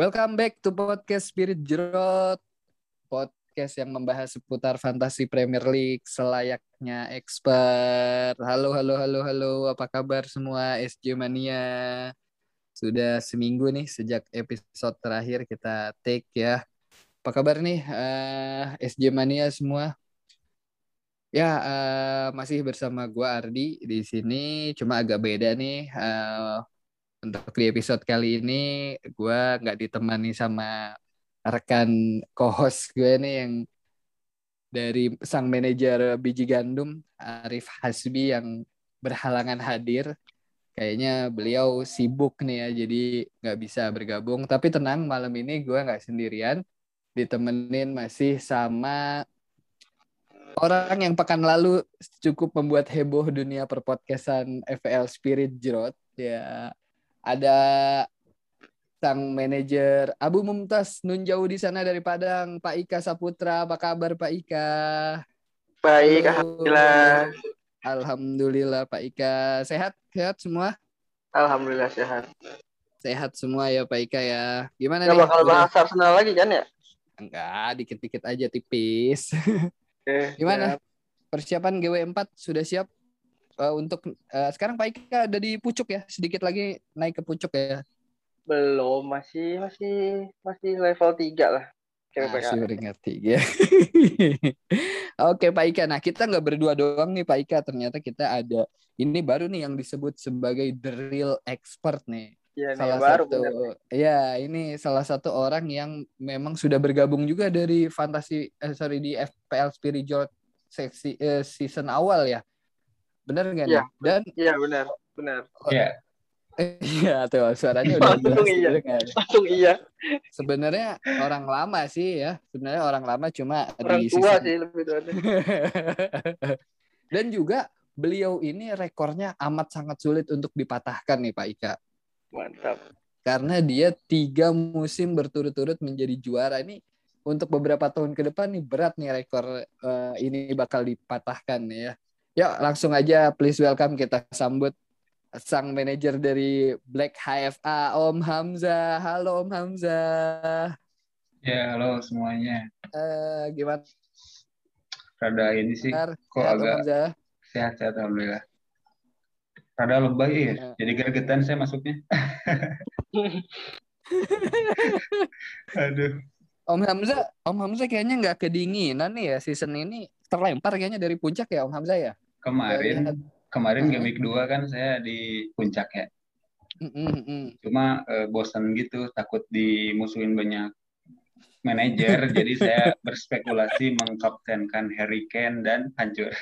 Welcome back to podcast Spirit Jerot. Podcast yang membahas seputar fantasi Premier League selayaknya expert. Halo, halo, halo, halo. Apa kabar semua SJ Mania? Sudah seminggu nih sejak episode terakhir kita take ya. Apa kabar nih uh, eh, SJ Mania semua? Ya, uh, masih bersama gua Ardi di sini. Cuma agak beda nih. Uh, untuk di episode kali ini gue nggak ditemani sama rekan co-host gue nih yang dari sang manajer biji gandum Arif Hasbi yang berhalangan hadir. Kayaknya beliau sibuk nih ya jadi nggak bisa bergabung. Tapi tenang malam ini gue nggak sendirian. Ditemenin masih sama orang yang pekan lalu cukup membuat heboh dunia perpodcastan FL Spirit Jerot. Ya ada sang manajer Abu Mumtaz nun jauh di sana dari Padang. Pak Ika Saputra apa kabar Pak Ika? Baik Halo. alhamdulillah. Alhamdulillah Pak Ika. Sehat? Sehat semua? Alhamdulillah sehat. Sehat semua ya Pak Ika ya. Gimana Nggak nih? bakal bahas Arsenal lagi kan ya? Enggak dikit-dikit aja tipis. Eh, gimana? ya. persiapan GW4 sudah siap uh, untuk uh, sekarang Pak Ika ada di pucuk ya, sedikit lagi naik ke pucuk ya. Belum, masih masih masih level 3 lah. Masih peringkat tiga. Oke Pak Ika, nah kita nggak berdua doang nih Pak Ika, ternyata kita ada ini baru nih yang disebut sebagai the real expert nih. Ya, salah nih, baru, satu, bener. ya ini salah satu orang yang memang sudah bergabung juga dari fantasi, eh, sorry di FPL Spirit seksi eh, season awal ya. Benar nggak ya, Dan Iya, benar. Benar. Iya. Iya tuh suaranya udah langsung iya. Kan? Langsung iya. Sebenarnya orang lama sih ya. Sebenarnya orang lama cuma orang di tua sih lebih tua. Dan juga beliau ini rekornya amat sangat sulit untuk dipatahkan nih Pak Ika. Mantap. Karena dia tiga musim berturut-turut menjadi juara ini untuk beberapa tahun ke depan nih berat nih rekor uh, ini bakal dipatahkan ya. Yuk langsung aja please welcome kita sambut sang manajer dari Black HFA Om Hamzah. Halo Om Hamzah. Ya, halo semuanya. Uh, gimana? Rada ini sih Benar. kok sehat, agak sehat-sehat alhamdulillah. Rada lebay ya, ya. jadi gergetan saya masuknya. Aduh. Om Hamzah, Om Hamzah kayaknya nggak kedinginan nih ya season ini terlempar kayaknya dari puncak ya Om Hamzah ya? Kemarin kemarin game week 2 kan saya di puncak ya. Mm-mm. Cuma uh, bosan gitu, takut dimusuhin banyak manajer, jadi saya berspekulasi mengkaptenkan Harry Kane dan hancur.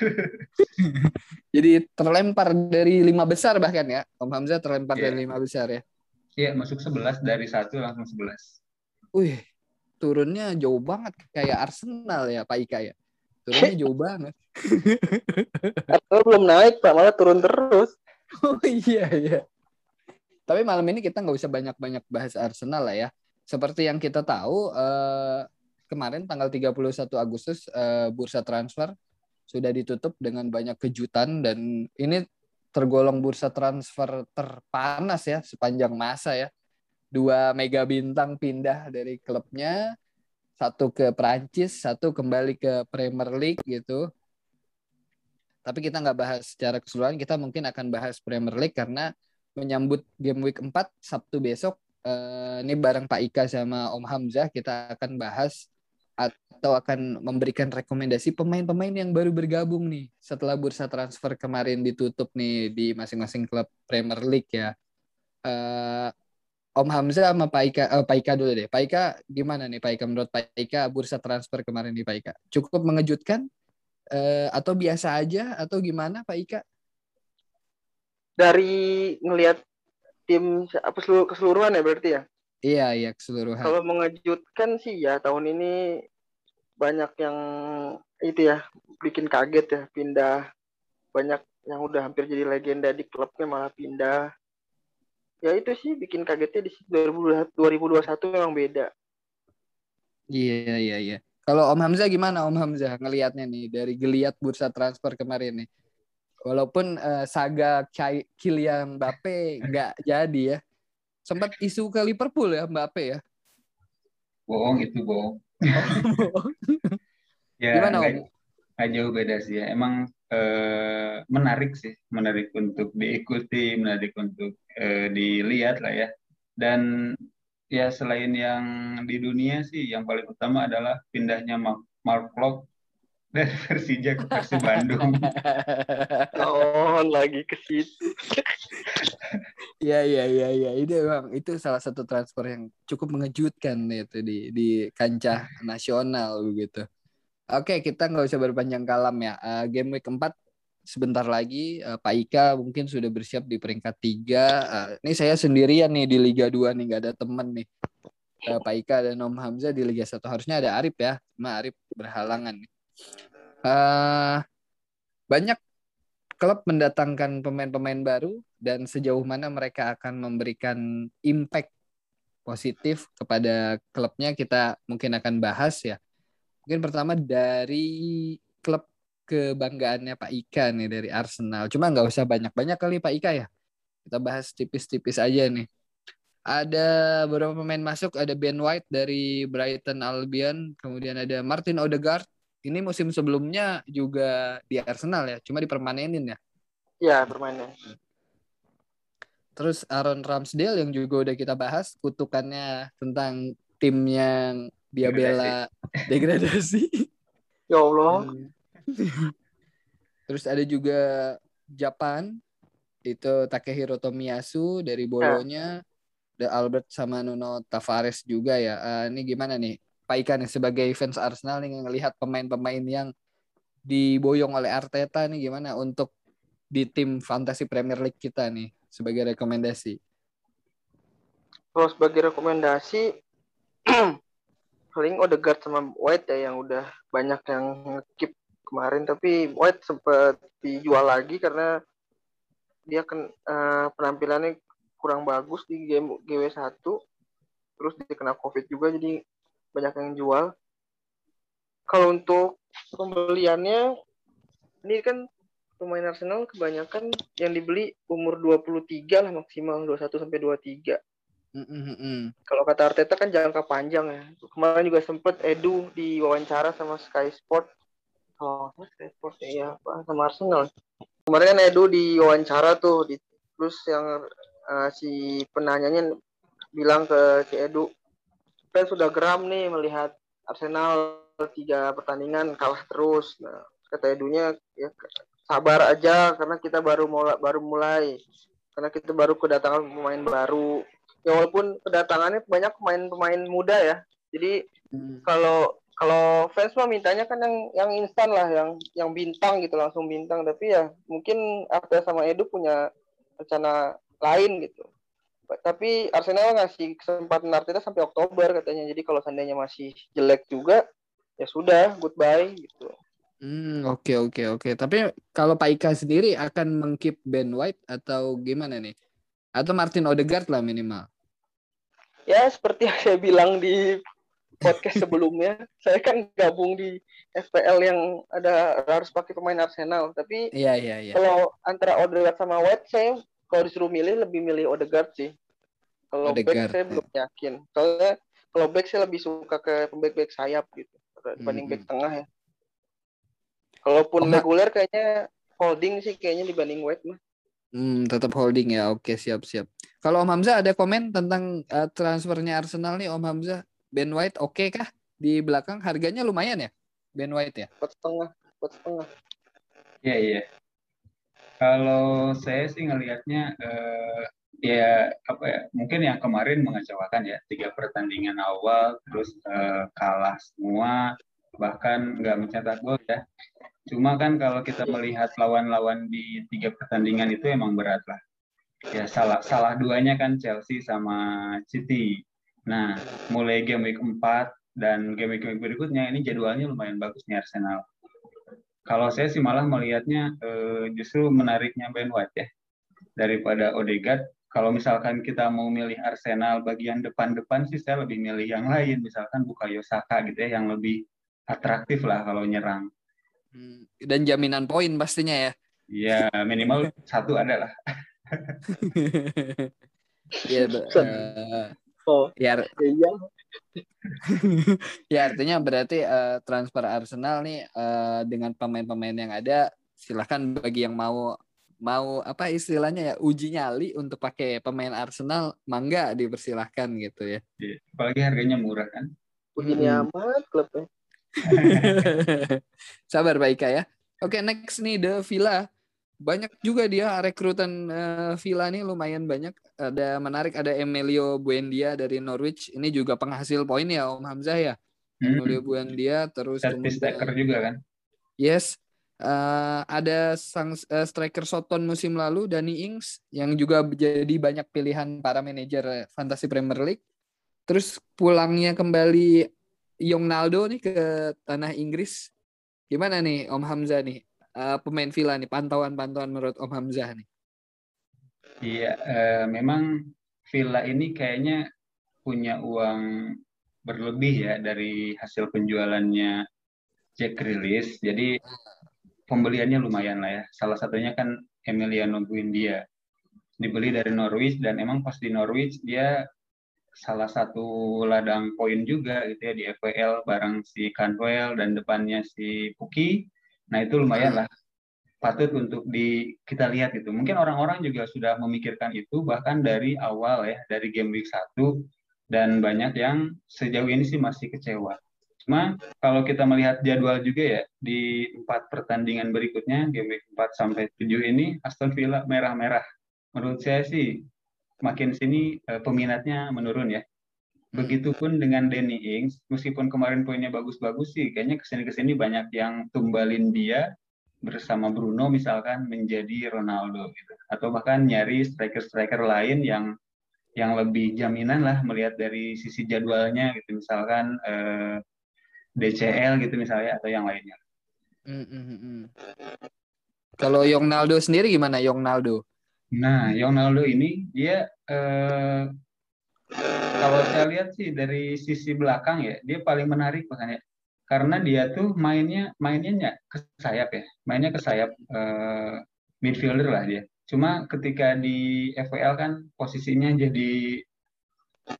jadi terlempar dari lima besar bahkan ya, Om Hamzah terlempar yeah. dari lima besar ya? Iya, masuk 11 dari satu langsung 11. Wih, turunnya jauh banget kayak Arsenal ya Pak Ika ya. Turunnya jauh banget. Atau belum naik Pak, malah turun terus. Oh iya iya. Tapi malam ini kita nggak usah banyak-banyak bahas Arsenal lah ya. Seperti yang kita tahu eh, kemarin tanggal 31 Agustus eh, bursa transfer sudah ditutup dengan banyak kejutan dan ini tergolong bursa transfer terpanas ya sepanjang masa ya dua mega bintang pindah dari klubnya, satu ke Prancis, satu kembali ke Premier League gitu. Tapi kita nggak bahas secara keseluruhan, kita mungkin akan bahas Premier League karena menyambut game week 4 Sabtu besok eh, ini bareng Pak Ika sama Om Hamzah kita akan bahas atau akan memberikan rekomendasi pemain-pemain yang baru bergabung nih setelah bursa transfer kemarin ditutup nih di masing-masing klub Premier League ya. Uh, Om Hamzah sama Pak Ika, uh, Pak Ika dulu deh. Pak Ika gimana nih Pak Ika menurut Pak Ika bursa transfer kemarin nih Pak Ika? Cukup mengejutkan uh, atau biasa aja atau gimana Pak Ika? Dari ngelihat tim apa seluruh keseluruhan ya berarti ya? Iya iya keseluruhan. Kalau mengejutkan sih ya tahun ini banyak yang itu ya bikin kaget ya pindah banyak yang udah hampir jadi legenda di klubnya malah pindah ya itu sih bikin kagetnya di 2021 memang beda. Iya iya iya. Kalau Om Hamzah gimana Om Hamzah ngelihatnya nih dari geliat bursa transfer kemarin nih? Walaupun uh, saga Kylian Mbappe nggak jadi ya. Sempat isu ke Liverpool ya Mbappe ya. bohong itu bohong. Oh, ya, Gimana Om? Nggak jauh beda sih ya. Emang eh, menarik sih, menarik untuk diikuti, menarik untuk eh, dilihat lah ya. Dan ya selain yang di dunia sih, yang paling utama adalah pindahnya Mark, Mark Klok dari Persija ke Persib Bandung. Oh, lagi ke situ. Iya iya iya iya itu emang itu salah satu transfer yang cukup mengejutkan itu di di kancah nasional begitu. Oke kita nggak usah berpanjang kalam ya. Eh, game week 4 sebentar lagi eh, Pak Ika mungkin sudah bersiap di peringkat tiga. Eh, ini saya sendirian nih di Liga 2 nih nggak ada temen nih. Eh, Pak Ika dan Om Hamzah di Liga 1 harusnya ada Arif ya. Cuma Arif berhalangan nih. Eh, banyak klub mendatangkan pemain-pemain baru dan sejauh mana mereka akan memberikan impact positif kepada klubnya kita mungkin akan bahas ya. Mungkin pertama dari klub kebanggaannya Pak Ika nih dari Arsenal. Cuma nggak usah banyak-banyak kali Pak Ika ya. Kita bahas tipis-tipis aja nih. Ada beberapa pemain masuk, ada Ben White dari Brighton Albion, kemudian ada Martin Odegaard. Ini musim sebelumnya juga di Arsenal ya, cuma dipermanenin ya. Ya, permainan. Terus Aaron Ramsdale yang juga udah kita bahas kutukannya tentang tim yang dia bela degradasi. Ya Allah. Terus ada juga Japan itu Takehiro Tomiyasu dari Bolonya, ada Albert sama Nuno Tavares juga ya. Eh, ini gimana nih Pak Ika nih sebagai fans Arsenal nih ngelihat pemain-pemain yang diboyong oleh Arteta nih gimana untuk di tim fantasi Premier League kita nih sebagai rekomendasi. Kalau sebagai rekomendasi paling Odegaard sama White ya yang udah banyak yang keep kemarin. Tapi White sempat dijual lagi karena dia kan eh, penampilannya kurang bagus di game GW1 terus dia kena Covid juga jadi banyak yang jual. Kalau untuk pembeliannya ini kan pemain Arsenal kebanyakan yang dibeli umur 23 lah maksimal 21 sampai 23 Mm, mm, mm, mm. kalau kata Arteta kan jangka panjang ya. Kemarin juga sempet Edu diwawancara sama Sky Sport. Oh, Sky Sport ya, apa sama Arsenal. Kemarin kan Edu diwawancara tuh, di, terus yang eh, si penanyanya bilang ke si Edu, kita sudah geram nih melihat Arsenal tiga pertandingan kalah terus. Nah, kata Edunya ya sabar aja karena kita baru mulai baru mulai karena kita baru kedatangan pemain baru ya walaupun kedatangannya banyak pemain-pemain muda ya. Jadi Mm. kalau kalau fans mah mintanya kan yang yang instan lah, yang yang bintang gitu langsung bintang. Tapi ya mungkin Arteta sama Edu punya rencana lain gitu. Tapi Arsenal ngasih kesempatan Arteta sampai Oktober katanya. Jadi kalau seandainya masih jelek juga, ya sudah goodbye gitu. Hmm, oke oke oke. Tapi kalau Pak Ika sendiri akan mengkeep Ben White atau gimana nih? Atau Martin Odegaard lah minimal. Ya seperti yang saya bilang di podcast sebelumnya, saya kan gabung di FPL yang ada harus pakai pemain Arsenal. Tapi Iya iya iya. kalau antara Odegaard sama White, saya kalau disuruh milih lebih milih Odegaard sih. Kalau back Odegaard, saya ya. belum yakin. Soalnya kalau back saya lebih suka ke pemback back sayap gitu dibanding Hmm. back tengah ya. Kalaupun Oh, reguler kayaknya holding sih kayaknya dibanding White mah. Hmm, tetap holding ya. Oke, siap siap. Kalau Om Hamzah ada komen tentang eh, transfernya Arsenal nih Om Hamzah? Ben White oke kah? Di belakang harganya lumayan ya? Ben White ya? Buat setengah, buat setengah. Iya, iya. Kalau saya sih ngelihatnya eh, ya apa ya mungkin yang kemarin mengecewakan ya tiga pertandingan awal terus eh, kalah semua bahkan nggak mencetak gol ya. Cuma kan kalau kita melihat lawan-lawan di tiga pertandingan itu emang berat lah. Ya salah salah duanya kan Chelsea sama City. Nah mulai game week 4 dan game week, week berikutnya ini jadwalnya lumayan bagus nih Arsenal. Kalau saya sih malah melihatnya eh, justru menariknya Ben White ya daripada Odegaard. Kalau misalkan kita mau milih Arsenal bagian depan-depan sih saya lebih milih yang lain, misalkan Bukayo Saka gitu ya yang lebih atraktif lah kalau nyerang. Hmm, Dan jaminan poin pastinya ya. Ya minimal satu ada lah. Iya, eh, Oh, ya iya. ya artinya berarti uh, transfer Arsenal nih uh, dengan pemain-pemain yang ada silahkan bagi yang mau mau apa istilahnya ya uji nyali untuk pakai pemain Arsenal mangga dipersilahkan gitu ya. Iya, apalagi harganya murah kan. Begini hmm. amat klubnya. Sabar Baik ya. Oke, next nih The Villa. Banyak juga dia rekrutan uh, Villa nih lumayan banyak. Ada menarik ada Emilio Buendia dari Norwich. Ini juga penghasil poin ya Om Hamzah ya. Hmm. Emilio Buendia terus kemudian juga kan. Yes, Uh, ada sang uh, striker Soton musim lalu Dani Ings yang juga jadi banyak pilihan para manajer fantasi Premier League. Terus pulangnya kembali Naldo nih ke tanah Inggris. Gimana nih Om Hamzah nih uh, pemain Villa nih pantauan-pantauan menurut Om Hamzah nih? Iya, uh, memang Villa ini kayaknya punya uang berlebih ya dari hasil penjualannya Jack Rilis. Jadi pembeliannya lumayan lah ya. Salah satunya kan Emiliano Buendia. Dibeli dari Norwich dan emang pas di Norwich dia salah satu ladang poin juga gitu ya di FPL bareng si Cantwell dan depannya si Puki. Nah itu lumayan lah patut untuk di kita lihat itu. Mungkin orang-orang juga sudah memikirkan itu bahkan dari awal ya dari game week 1 dan banyak yang sejauh ini sih masih kecewa. Cuma kalau kita melihat jadwal juga ya di empat pertandingan berikutnya game week 4 sampai 7 ini Aston Villa merah-merah. Menurut saya sih makin sini eh, peminatnya menurun ya. Begitupun dengan Danny Ings, meskipun kemarin poinnya bagus-bagus sih, kayaknya ke sini-kesini banyak yang tumbalin dia bersama Bruno misalkan menjadi Ronaldo gitu, atau bahkan nyari striker-striker lain yang yang lebih jaminan lah melihat dari sisi jadwalnya gitu, misalkan eh, DCL gitu misalnya atau yang lainnya. Mm -hmm. Kalau Naldo sendiri gimana Naldo? Nah, Naldo ini dia eh, kalau saya lihat sih dari sisi belakang ya, dia paling menarik makanya karena dia tuh mainnya mainnya ke sayap ya, mainnya ke sayap eh, midfielder lah dia. Cuma ketika di FPL kan posisinya jadi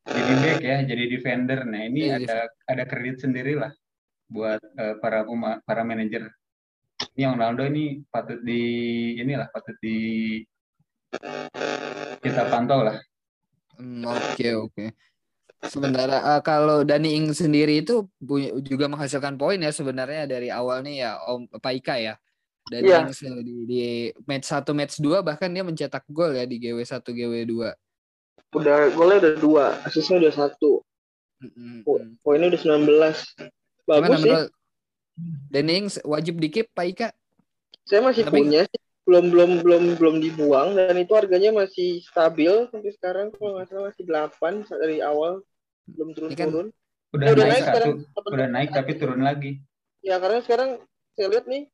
jadi back ya, jadi defender. Nah ini yeah, ada ada kredit sendiri lah buat uh, para para manajer. Ini Ronaldo ini patut di inilah patut di kita pantau lah. Hmm, oke okay, oke. Okay. Sementara uh, kalau Dani Ing sendiri itu juga menghasilkan poin ya sebenarnya dari awal nih ya Om Paika ya. Dani yeah. Ings di, di match 1 match 2 bahkan dia mencetak gol ya di GW 1 GW 2 udah golnya udah dua, asisnya udah satu. Mm-hmm. Poinnya udah 19. Bagus Gimana, sih. Denning wajib dikip Pak Ika? Saya masih Tapi... punya sih. Belum belum belum belum dibuang dan itu harganya masih stabil sampai sekarang kalau nggak salah masih 8 dari awal belum turun-turun. Kan udah, eh, udah naik, naik sekarang. Udah naik tapi turun lagi. Ya karena sekarang saya lihat nih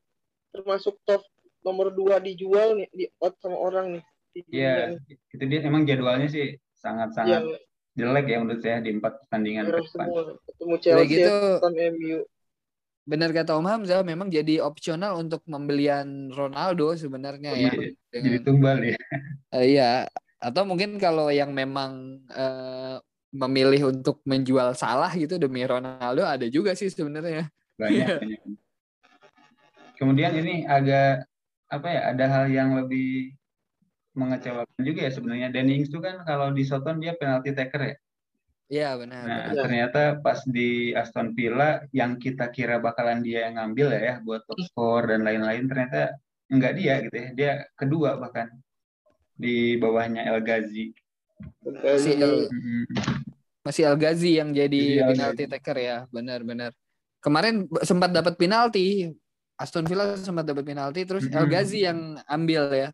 termasuk top nomor dua dijual nih di out sama orang nih. Iya, itu dia emang jadwalnya sih sangat-sangat ya. jelek ya menurut saya di empat pertandingan ke depan. Ketemu Chelsea, gitu, MU. Benar kata Om Hamzah, memang jadi opsional untuk pembelian Ronaldo sebenarnya oh, ya. Iya, dengan, jadi tumbal ya. Uh, iya, atau mungkin kalau yang memang uh, memilih untuk menjual salah gitu demi Ronaldo ada juga sih sebenarnya. Banyak, banyak. Kemudian ini agak apa ya? Ada hal yang lebih mengecewakan juga ya sebenarnya. Danny Ings itu kan kalau di Soton dia penalti taker ya. Iya benar. Nah benar. ternyata pas di Aston Villa yang kita kira bakalan dia yang ngambil ya, ya buat top score dan lain-lain ternyata enggak dia gitu ya. Dia kedua bahkan di bawahnya El Ghazi. Masih El, hmm. masih El Ghazi yang jadi El penalti taker ya, benar-benar. Kemarin sempat dapat penalti. Aston Villa sempat dapat penalti terus El Ghazi yang ambil ya.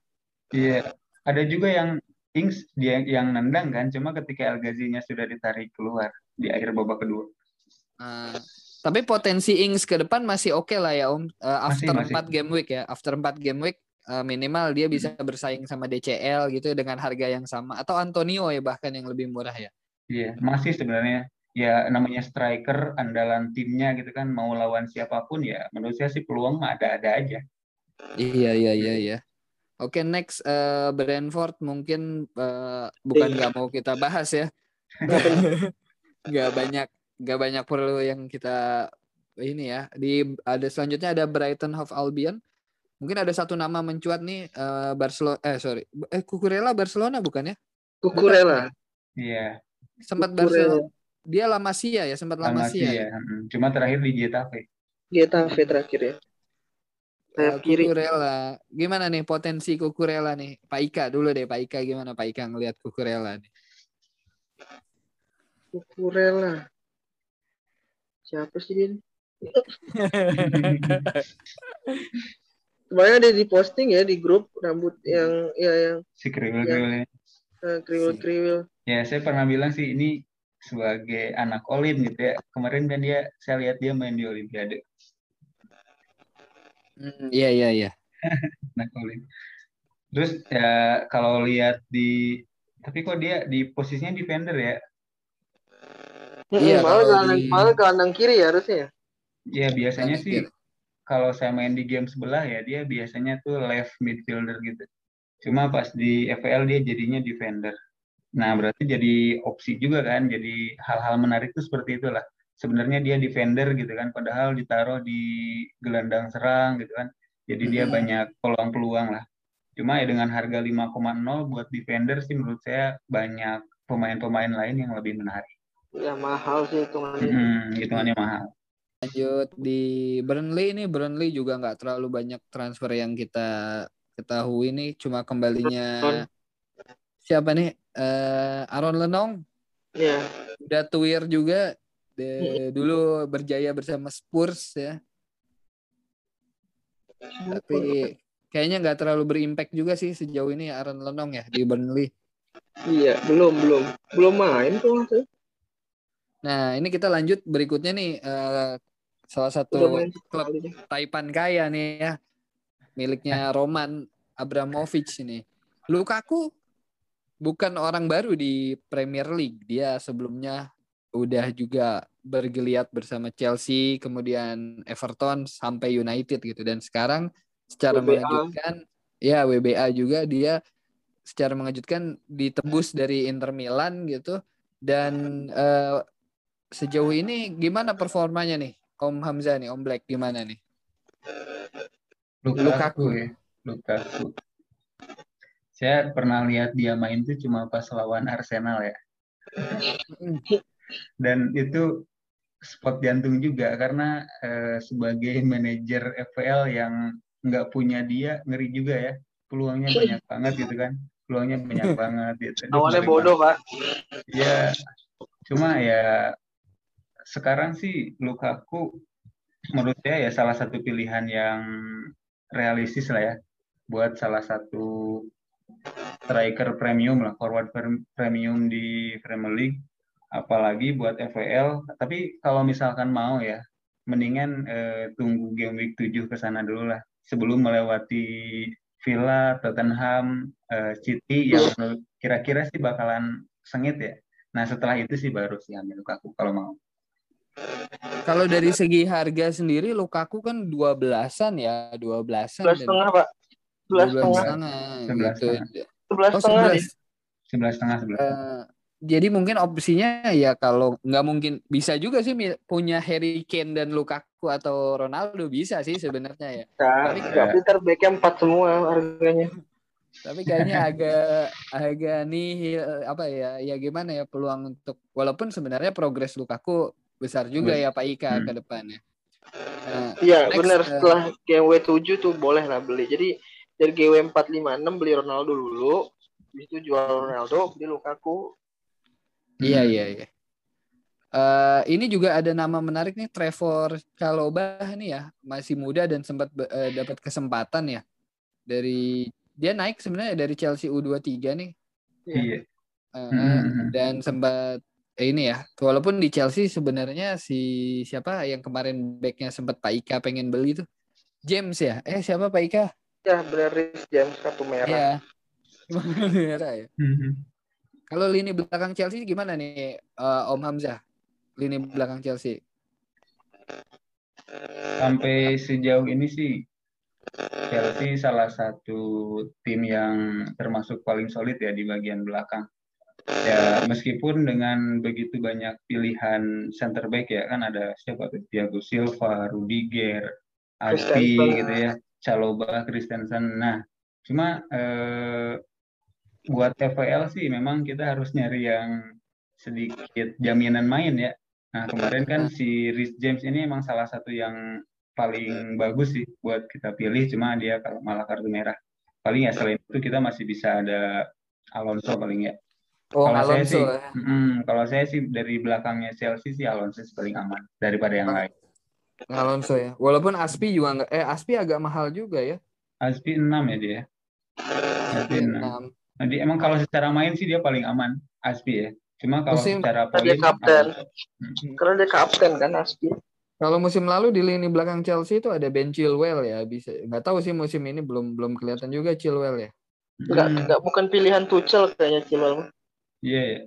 Iya ada juga yang Ings dia yang nendang kan, cuma ketika El Ghazi-nya sudah ditarik keluar di akhir babak kedua. Uh, tapi potensi Ings ke depan masih oke okay lah ya Om. Uh, after masih, 4 masih. game week ya, after 4 game week uh, minimal dia bisa hmm. bersaing sama DCL gitu dengan harga yang sama atau Antonio ya bahkan yang lebih murah ya. Iya, masih sebenarnya ya namanya striker andalan timnya gitu kan mau lawan siapa pun ya menurut saya sih peluang ada-ada aja. Iya iya iya iya. Oke, okay, next uh, Brentford mungkin uh, bukan nggak mau kita bahas ya. nggak banyak nggak banyak perlu yang kita ini ya. Di ada selanjutnya ada Brighton Hove Albion. Mungkin ada satu nama mencuat nih uh, Barcelona eh sorry. Eh Kukurela Barcelona bukan ya? Kukurela iya. Sempat Barcelona dia La Masia ya sempat La Masia, ya? cuma terakhir di Getafe. Getafe terakhir ya sayap uh, kiri Kukurela gimana nih potensi Kukurela nih Pak Ika dulu deh Pak Ika gimana Pak Ika ngelihat Kukurela nih Kukurela siapa sih dia Kemarin ada di posting ya di grup rambut yang ya yang si kriwil kriwil ya. Uh, kriwil kriwil. Ya saya pernah bilang sih ini sebagai anak Olim gitu ya. Kemarin kan dia saya lihat dia main di Olimpiade. Hmm, iya iya iya. anak Olim. Terus ya kalau lihat di tapi kok dia di posisinya defender ya? Iya, malah gelandang di... malah gelandang kiri ya harusnya. Ya? Iya biasanya sih kalau saya main di game sebelah ya dia biasanya tuh left midfielder gitu. Cuma pas di FPL dia jadinya defender. Nah berarti jadi opsi juga kan. Jadi hal-hal menarik tuh seperti itulah. Sebenarnya dia defender gitu kan. Padahal ditaruh di gelandang serang gitu kan. Jadi dia hmm. banyak peluang-peluang lah. Cuma ya dengan harga 5,0 buat defender sih menurut saya banyak pemain-pemain lain yang lebih menarik. Ya mahal sih hitungannya. Hmm, hitungannya mahal lanjut di Burnley ini Burnley juga nggak terlalu banyak transfer yang kita ketahui nih cuma kembalinya siapa nih uh, Aaron Lenong yeah. udah tuir juga de, dulu berjaya bersama Spurs ya. Tapi kayaknya nggak terlalu berimpact juga sih sejauh ini Aaron Lenong ya di Burnley. Iya belum belum. Belum main tuh Nah, ini kita lanjut berikutnya nih uh, salah satu klub Taipan kaya nih ya miliknya Roman Abramovich ini. Lukaku bukan orang baru di Premier League. Dia sebelumnya udah juga bergeliat bersama Chelsea kemudian Everton sampai United gitu dan sekarang secara WBA. mengejutkan ya WBA juga dia secara mengejutkan ditebus dari Inter Milan gitu dan uh, sejauh ini gimana performanya nih Om Hamzah nih, Om Black gimana nih? Lukaku, Lukaku ya, Lukaku. Saya pernah lihat dia main tuh cuma pas lawan Arsenal ya. Dan itu spot jantung juga karena eh, sebagai manajer FPL yang nggak punya dia ngeri juga ya. Peluangnya banyak banget gitu kan. Peluangnya banyak banget gitu. Awalnya bodoh, Pak. Ya, cuma ya sekarang sih Lukaku menurut saya ya salah satu pilihan yang realistis lah ya buat salah satu striker premium lah forward premium di Premier League apalagi buat FPL tapi kalau misalkan mau ya mendingan eh, tunggu game week 7 ke sana dulu lah sebelum melewati Villa, Tottenham, eh, City yang kira-kira sih bakalan sengit ya. Nah setelah itu sih baru sih ambil Lukaku kalau mau. Kalau dari segi harga sendiri Lukaku kan dua belasan ya, dua belasan. Sebelas setengah pak. Sebelas setengah. Sebelas gitu. Sebelas setengah. Sebelas setengah sebelas. Uh, jadi mungkin opsinya ya kalau nggak mungkin bisa juga sih punya Harry Kane dan Lukaku atau Ronaldo bisa sih sebenarnya ya. Nah, Tapi ya. Beckham empat semua harganya. Tapi kayaknya agak agak nih apa ya ya gimana ya peluang untuk walaupun sebenarnya progres Lukaku besar juga ya Pak Ika hmm. ke depannya. Nah, iya benar uh, setelah GW 7 tuh boleh lah beli. Jadi dari GW 456 beli Ronaldo dulu, habis itu jual Ronaldo, beli Lukaku. Iya iya iya. Uh, ini juga ada nama menarik nih Trevor Chalobah nih ya masih muda dan sempat uh, dapat kesempatan ya dari dia naik sebenarnya dari Chelsea U23 nih. Iya. Uh, dan sempat Eh, ini ya, walaupun di Chelsea sebenarnya si siapa yang kemarin backnya sempat Pak Ika pengen beli itu James ya? Eh siapa Pak Ika? Ya benar James kartu merah. Ya. merah ya. Mm-hmm. Kalau lini belakang Chelsea gimana nih uh, Om Hamzah? Lini belakang Chelsea? Sampai sejauh ini sih Chelsea salah satu tim yang termasuk paling solid ya di bagian belakang ya meskipun dengan begitu banyak pilihan center back ya kan ada siapa tuh Thiago Silva, Rudiger, Alpi gitu ya, Caloba, Christensen. Nah, cuma eh, buat TVL sih memang kita harus nyari yang sedikit jaminan main ya. Nah kemarin kan si Rich James ini emang salah satu yang paling bagus sih buat kita pilih. Cuma dia kalau malah kartu merah. Paling ya selain itu kita masih bisa ada Alonso paling ya. Oh, kalau Alonso saya sih, ya. mm, kalau saya sih dari belakangnya Chelsea sih Alonso paling aman daripada yang lain. Alonso ya. Walaupun Aspi juga enggak eh Aspi agak mahal juga ya. Aspi 6 ya dia. Aspi 6. 6. Nanti emang kalau secara main sih dia paling aman Aspi ya. Cuma kalau musim, secara poin dia kapten. Hmm. Karena dia kapten kan Aspi. Kalau musim lalu di lini belakang Chelsea itu ada Ben Chilwell ya, bisa nggak tahu sih musim ini belum belum kelihatan juga Chilwell ya. Enggak, hmm. enggak bukan pilihan Tuchel kayaknya Chilwell. Iya, yeah,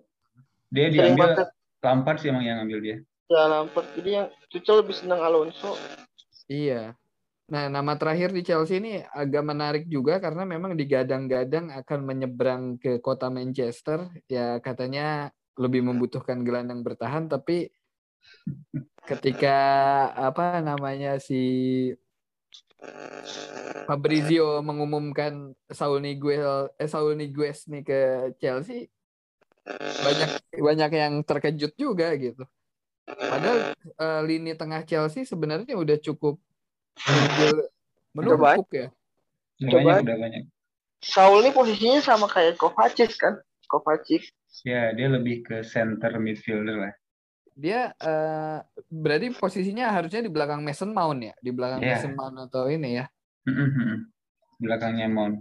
dia Sering diambil banget. Lampard sih emang yang ngambil dia. Ya Lampard, jadi yang Tuchel lebih senang Alonso. Iya, Nah, nama terakhir di Chelsea ini agak menarik juga karena memang digadang-gadang akan menyeberang ke kota Manchester. Ya katanya lebih membutuhkan gelandang bertahan, tapi ketika apa namanya si Fabrizio mengumumkan Saul Niguez eh Saul Niguez nih ke Chelsea banyak banyak yang terkejut juga gitu. Padahal eh, lini tengah Chelsea sebenarnya udah cukup menunjuk- menumpuk ya. Udah Coba. banyak, udah banyak. Saul ini posisinya sama kayak Kovacic kan? Kovacic. Ya, dia lebih ke center midfielder lah. Dia eh, berarti posisinya harusnya di belakang Mason Mount ya, di belakang Iya. Mason Mount atau ini ya. Belakangnya Mount.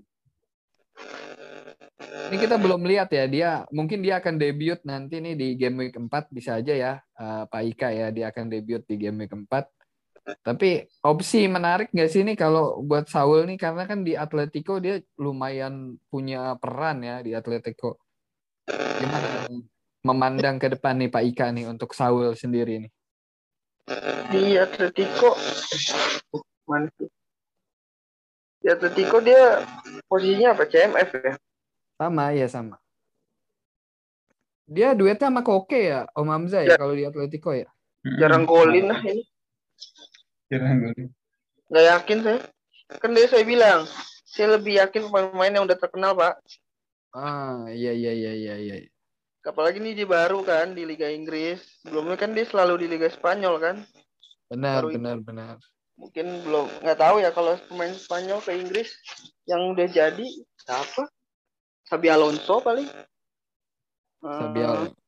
Ini kita belum lihat ya dia mungkin dia akan debut nanti nih di game week 4 bisa aja ya eh, Pak Ika ya dia akan debut di game week 4. Tapi opsi menarik nggak sih nih kalau buat Saul nih karena kan di Atletico dia lumayan punya peran ya di Atletico. Gimana nih memandang ke depan nih Pak Ika nih untuk Saul sendiri nih? Di Atletico mana sih? Di Atletico dia posisinya apa? CMF ya? Sama ya sama. Dia duetnya sama Koke ya, Om Hamzah ya Ya. kalau di Atletico ya. Jarang golin lah ini. Nggak yakin saya. Kan dia saya bilang, saya lebih yakin pemain-pemain yang udah terkenal pak. Ah iya iya iya iya iya. Apalagi nih dia baru kan di Liga Inggris. Sebelumnya kan dia selalu di Liga Spanyol kan. Benar Baru- benar benar. Mungkin belum nggak tahu ya kalau pemain Spanyol ke Inggris yang udah jadi siapa? Sabi Alonso paling. Sabi Alonso.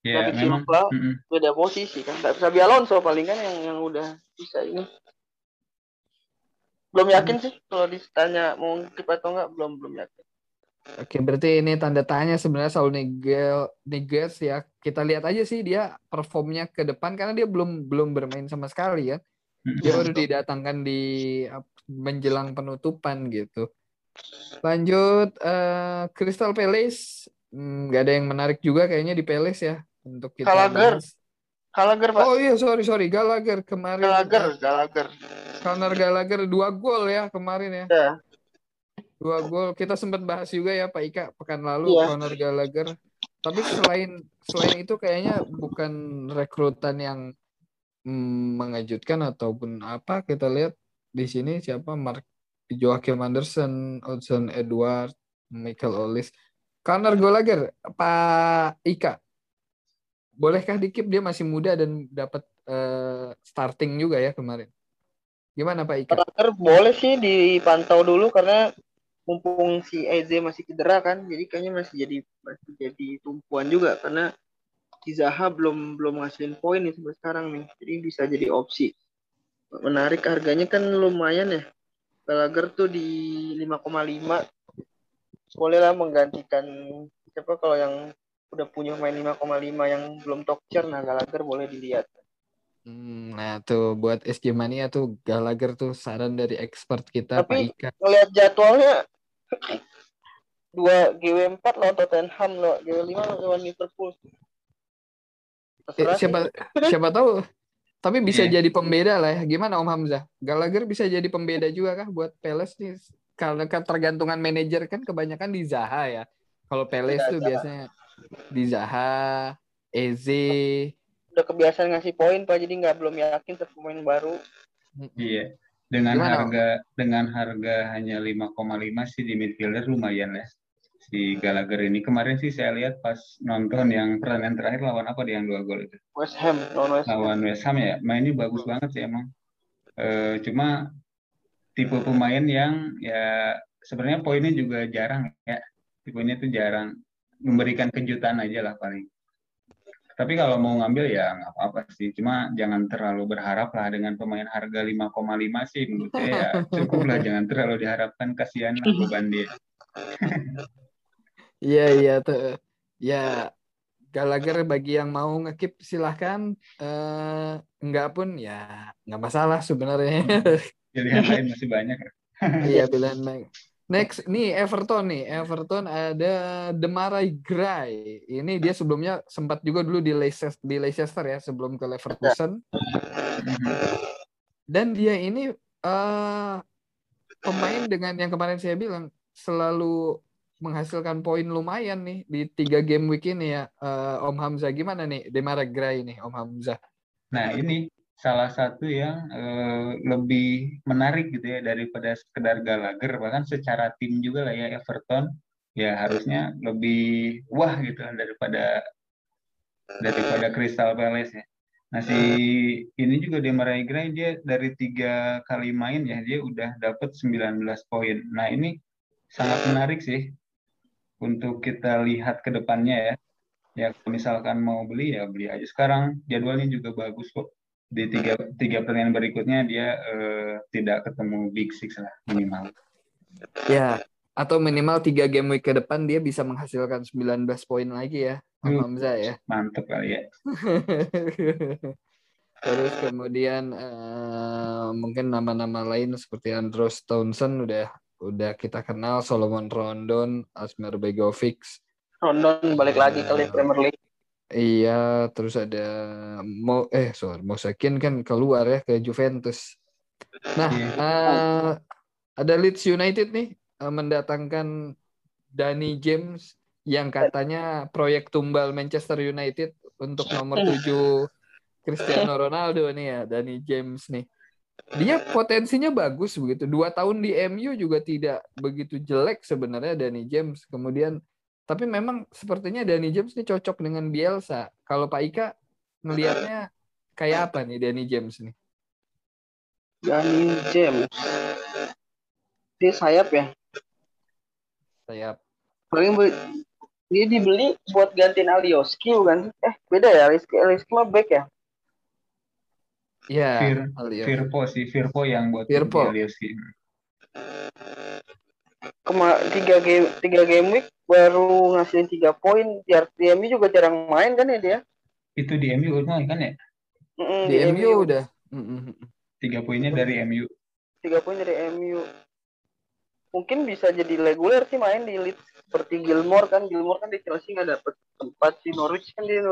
Ya, David memang. Silva. mm-mm. beda posisi kan. Sabi Alonso paling kan yang yang udah bisa ini. Belum yakin sih kalau ditanya mau ngikip atau enggak belum belum yakin. Oke, berarti ini tanda tanya sebenarnya Saul Nigel Niguez ya. Kita lihat aja sih dia performnya ke depan karena dia belum belum bermain sama sekali ya. Dia baru didatangkan di menjelang penutupan gitu. Lanjut eh, Crystal Palace Hmm, nggak ada yang menarik juga kayaknya di Palace ya untuk kita Gallagher. bahas. Gallagher Pak. Oh iya sorry sorry Gallagher kemarin Gallagher, Gallagher. Conor Gallagher dua gol ya kemarin ya. Ya. Dua gol. Kita sempat bahas juga ya Pak Ika pekan lalu Iya. Conor Gallagher. Tapi selain selain itu kayaknya bukan rekrutan yang mm, mengejutkan ataupun apa kita lihat di sini siapa Mark Joachim Anderson, Odson Edward, Michael Ollis, Conor Gallagher, Pak Ika. Bolehkah dikip dia masih muda dan dapat eh, starting juga ya kemarin. Gimana Pak Ika? Gallagher boleh sih dipantau dulu karena mumpung si Eze masih cedera kan, jadi kayaknya masih jadi masih jadi tumpuan juga karena si Zaha belum belum ngasilin poin nih sampai sekarang nih, jadi bisa jadi opsi. Menarik harganya kan lumayan ya. Gallagher tuh di 5,5 bolehlah menggantikan siapa kalau yang udah punya main 5,5 yang belum top tier nah Gallagher boleh dilihat. Hmm, Nah tuh buat SG Mania tuh Gallagher tuh saran dari expert kita Pak Tapi- ngelihat jadwalnya dua GW4 lawan Tottenham lo GW5 lawan Liverpool Eh, sih. siapa siapa tahu tapi bisa Iya. jadi pembeda lah ya. Gimana Om Hamzah? Gallagher bisa jadi pembeda juga kah buat Palace nih? Karena ketergantungan manajer kan kebanyakan di Zaha ya. Kalau Peles tuh biasanya di Zaha, Eze. Udah kebiasaan ngasih poin Pak, jadi nggak belum yakin ke pemain baru. Iya. Dengan Gimana, harga dengan harga hanya 5,5 sih di midfielder lumayan ya. Si Gallagher ini kemarin sih saya lihat pas nonton yang pertandingan terakhir lawan apa dia yang dua gol itu. West Ham, lawan West Ham. Lawan West Ham ya. Mainnya bagus banget sih emang. Eh, cuma tipe pemain yang ya sebenarnya poinnya juga jarang ya. Tipenya tuh jarang memberikan kejutan aja lah paling. Tapi kalau mau ngambil ya nggak apa-apa sih. Cuma jangan terlalu berharap lah dengan pemain harga 5,5 sih menurut saya ya cukup lah. Jangan terlalu diharapkan kasihan lah beban dia. Iya iya tuh. Ya Gallagher bagi yang mau ngekip silahkan. Eh, enggak pun ya nggak masalah sebenarnya. Pilihan lain masih banyak. Iya pilihan baik. Next, nih Everton nih. Everton ada Demarai Gray. Ini dia sebelumnya sempat juga dulu di Leicester, di Leicester ya sebelum ke Leverkusen. Dan dia ini eh pemain dengan yang kemarin saya bilang selalu menghasilkan poin lumayan nih di tiga game week ini ya. Eh, Om Hamzah gimana nih Demarai Gray nih Om Hamzah? Nah ini salah satu yang eh, lebih menarik gitu ya daripada sekedar Gallagher bahkan secara tim juga lah ya Everton ya harusnya lebih wah gitu kan daripada daripada Crystal Palace ya. Nah si ini juga Demarai Gray dia dari tiga kali main ya dia udah dapet 19 poin. Nah ini sangat menarik sih untuk kita lihat ke depannya ya. Ya misalkan mau beli ya beli aja sekarang jadwalnya juga bagus kok di tiga tiga pertandingan berikutnya dia eh, tidak ketemu Big Six lah minimal. Ya, atau minimal tiga game week ke depan dia bisa menghasilkan 19 poin lagi ya, Om Hmm. Hamzah ya. Mantep kali ya. Terus kemudian eh, mungkin nama-nama lain seperti Andros Townsend udah udah kita kenal, Solomon Rondon, Asmer Begovic. Rondon balik lagi ke Liga Premier League. Iya, terus ada Mo eh sorry, Mosekin kan keluar ya ke Juventus. Nah, Iya. eh, ada Leeds United nih eh, mendatangkan Danny James yang katanya proyek tumbal Manchester United untuk nomor 7 Cristiano Ronaldo nih ya, Danny James nih. Dia potensinya bagus begitu. Dua tahun di MU juga tidak begitu jelek sebenarnya Danny James. Kemudian tapi memang sepertinya Danny James ini cocok dengan Bielsa. Kalau Pak Ika ngelihatnya kayak apa nih Danny James nih? Danny James. Dia sayap ya. Sayap. Paling dia dibeli buat gantiin Alioski bukan? Eh beda ya, Alioski, Alioski mah back ya. Ya, Fir- Alio. Firpo sih, Firpo yang buat Firpo. Alioski. Kema tiga game tiga game week baru ngasilin tiga poin. Di di MU juga jarang main kan ya dia? Itu di MU udah kan ya? Mm-mm, Di MU udah. Tiga poinnya dari MU. tiga poin dari MU. Mungkin bisa jadi reguler sih main di Leeds seperti Gilmore kan. Gilmore kan di Chelsea nggak dapet tempat si Norwich kan dia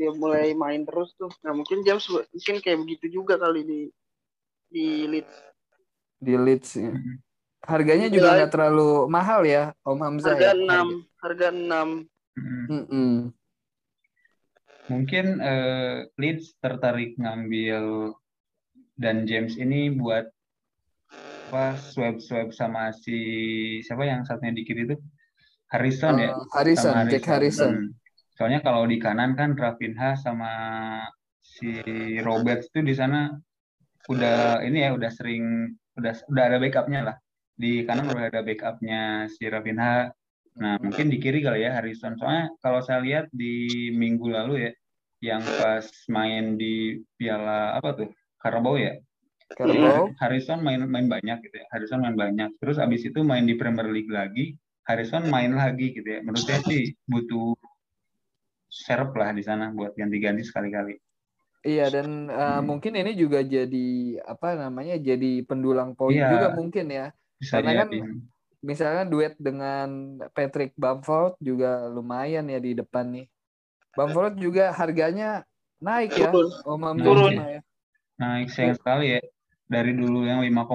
dia mulai main terus tuh. Nah mungkin James mungkin kayak begitu juga kali di di Leeds. Di Leeds ya. Mhm. Harganya Iya. juga nggak terlalu mahal ya, Om Hamzah Harga ya. 6, harga 6. Mhm. Mm-mm. Mungkin eh, Leeds tertarik ngambil dan James ini buat apa swab swab sama si siapa yang satunya di kiri itu Harrison ya Eh, Harrison, sama Jack Harrison. Hmm. Soalnya kalau di kanan kan Rafinha sama si Roberts tuh di sana udah ini ya udah sering udah udah ada backupnya lah di kanan udah ada backupnya si Rafinha. Nah mungkin di kiri kali ya Harrison. Soalnya kalau saya lihat di minggu lalu ya yang pas main di Piala apa tuh? Carabao ya? Carabao. Harrison main main banyak gitu ya Harrison main banyak. Terus abis itu main di Premier League lagi Harrison main lagi gitu ya. Menurut saya sih butuh serp lah di sana buat ganti-ganti sekali-kali. Iya dan uh, Hmm. mungkin ini juga jadi apa namanya jadi pendulang poin Iya. juga mungkin ya. Bisa Karena kan jadi Misalnya duet dengan Patrick Bamford juga lumayan ya di depan nih. Bamford juga harganya naik ya, Turun. Turun. Ya. naik sayang sekali ya dari dulu yang 5,5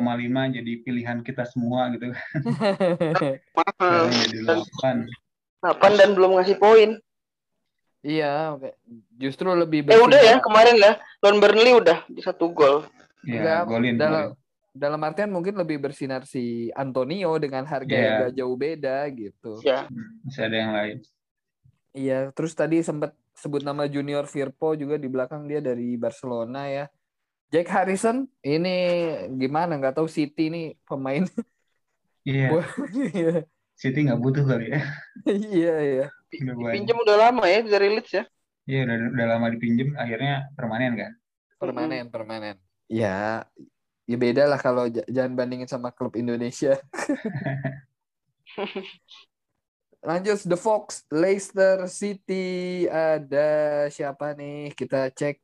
jadi pilihan kita semua gitu Mahal. jadi 8 8 dan belum ngasih poin. Iya, oke. Justru lebih Eh udah ya kemarin ya. Lawan Burnley udah di satu gol. Ya, Enggak, golin. dalam golin. Dalam artian mungkin lebih bersinar si Antonio dengan harga Iya. yang gak jauh beda gitu. Ya. Hmm, Masih ada yang lain. Iya, terus tadi sempat sebut nama Junior Firpo juga di belakang dia dari Barcelona ya. Jack Harrison ini gimana nggak tahu City nih pemain. Iya, Iya, City nggak butuh kali ya. iya iya. Pinjam udah lama ya dari Leeds ya. Iya, udah, udah lama dipinjem, akhirnya permanen kan. Permanen, permanen. Ya, ya beda lah kalau j- jangan bandingin sama klub Indonesia. Lanjut The Fox, Leicester City ada siapa nih? Kita cek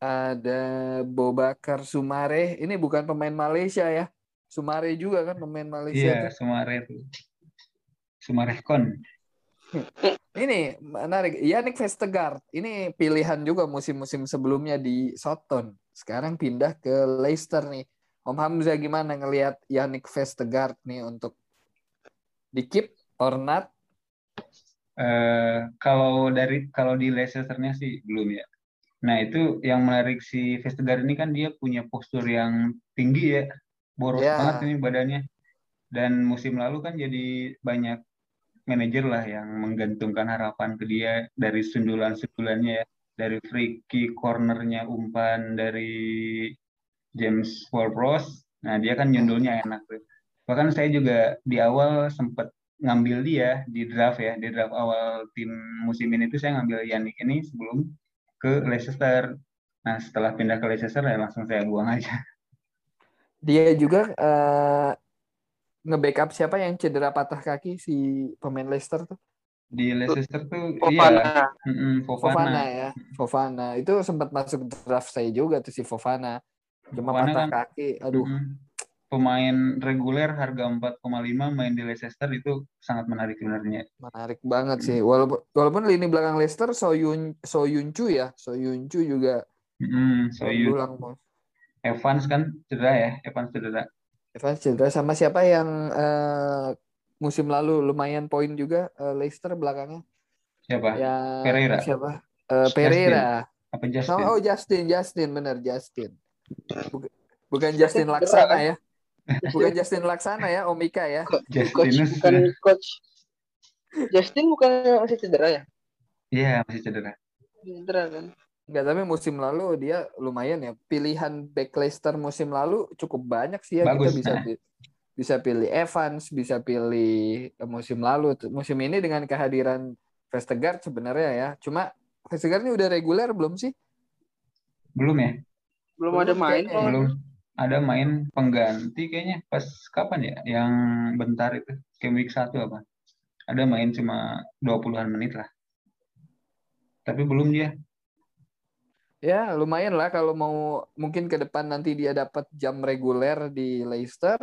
ada Bobakar Sumare. Ini bukan pemain Malaysia ya. Sumare juga kan pemain Malaysia Iya, tuh. Sumare tuh. Sumarekon. Ini menarik. Yannick Vestergaard. Ini pilihan juga musim-musim sebelumnya di Soton. Sekarang pindah ke Leicester nih. Om Hamzah gimana ngelihat Yannick Vestergaard nih untuk di keep or not? Eh, kalau dari kalau di Leicester-nya sih belum ya. Nah, itu yang menarik si Vestergaard ini kan dia punya postur yang tinggi ya. Boros Ya. banget ini badannya. Dan musim lalu kan jadi banyak manajer lah yang menggantungkan harapan ke dia dari sundulan-sundulannya ya. Dari free kick, cornernya, umpan dari James Ward-Prowse. Nah, dia kan nyundulnya enak tuh. Bahkan saya juga di awal sempat ngambil dia di draft ya, di draft awal tim musim ini tuh saya ngambil Yannick ini sebelum ke Leicester. Nah, setelah pindah ke Leicester ya langsung saya buang aja. Dia juga eh, nge-backup siapa yang cedera patah kaki si pemain Leicester tuh? Di Leicester tuh iya, Fofana. mm-mm, Fofana Fofana. ya. Fofana. Itu sempat masuk draft saya juga tuh si Fofana. Cuma Fofana patah kan, kaki. Aduh. pemain reguler harga 4,5 main di Leicester itu sangat menarik sebenarnya. Menarik banget sih. Walaupun walaupun lini belakang Leicester Soyun Soyuncu ya, Soyuncu juga Mm-mm, so you- berulang mau. Evans kan cedera ya, Evans cedera. Evans cedera sama siapa yang eh, musim lalu lumayan poin juga eh, Leicester belakangnya? Siapa? Yang Pereira. siapa? Eh, Pereira. Apa Justin? Oh, oh, Justin, Justin bener Justin. Bukan, bukan Justin Laksana ya. Bukan Justin Laksana ya, Omika ya. Coach Justinus. bukan coach. Justin bukan masih cedera ya? Iya, masih cedera. Cedera kan. Enggak, tapi musim lalu dia lumayan ya. Pilihan back Leicester musim lalu cukup banyak sih ya. Bagus, Kita bisa nah. Bisa pilih Evans, bisa pilih eh, musim lalu. Musim ini dengan kehadiran Vestergaard sebenarnya ya. Cuma Vestergaard ini udah reguler belum sih? Belum ya? Belum Belum ada main kayaknya. kok. Belum ada main pengganti kayaknya pas kapan ya? Yang bentar itu game week 1 apa? Ada main cuma 20-an menit lah. Tapi belum dia. Ya, lumayan lah kalau mau mungkin ke depan nanti dia dapat jam reguler di Leicester.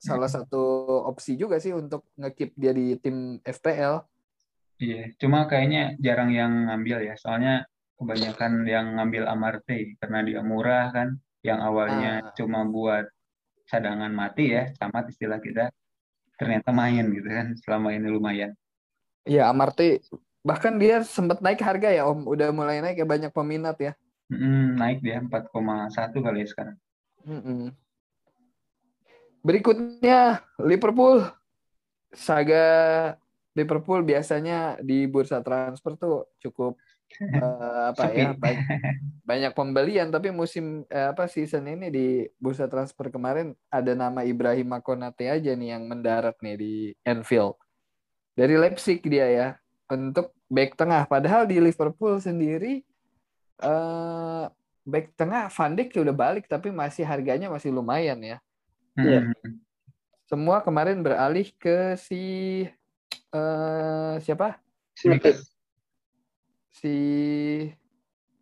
Salah satu opsi juga sih untuk ngekip dia di tim FPL. Iya, cuma kayaknya jarang yang ngambil ya. Soalnya kebanyakan yang ngambil Amarte karena dia murah kan. Yang awalnya Ah. cuma buat cadangan mati ya, camat istilah kita. Ternyata main gitu kan. Selama ini lumayan. Iya, Amarte bahkan dia sempat naik harga ya Om. Udah mulai naik ya banyak peminat ya. Mm, naik dia 4,1 kali ya sekarang. Mm-mm. Berikutnya Liverpool. Saga Liverpool biasanya di bursa transfer tuh cukup eh, apa ya banyak, banyak pembelian. Tapi musim eh, apa season ini di bursa transfer kemarin ada nama Ibrahim Konate aja nih yang mendarat nih di Anfield. Dari Leipzig dia ya untuk back tengah. Padahal di Liverpool sendiri eh back tengah Van Dijk udah balik tapi masih harganya masih lumayan ya Iya. Mm, semua kemarin beralih ke si eh siapa Simikas. si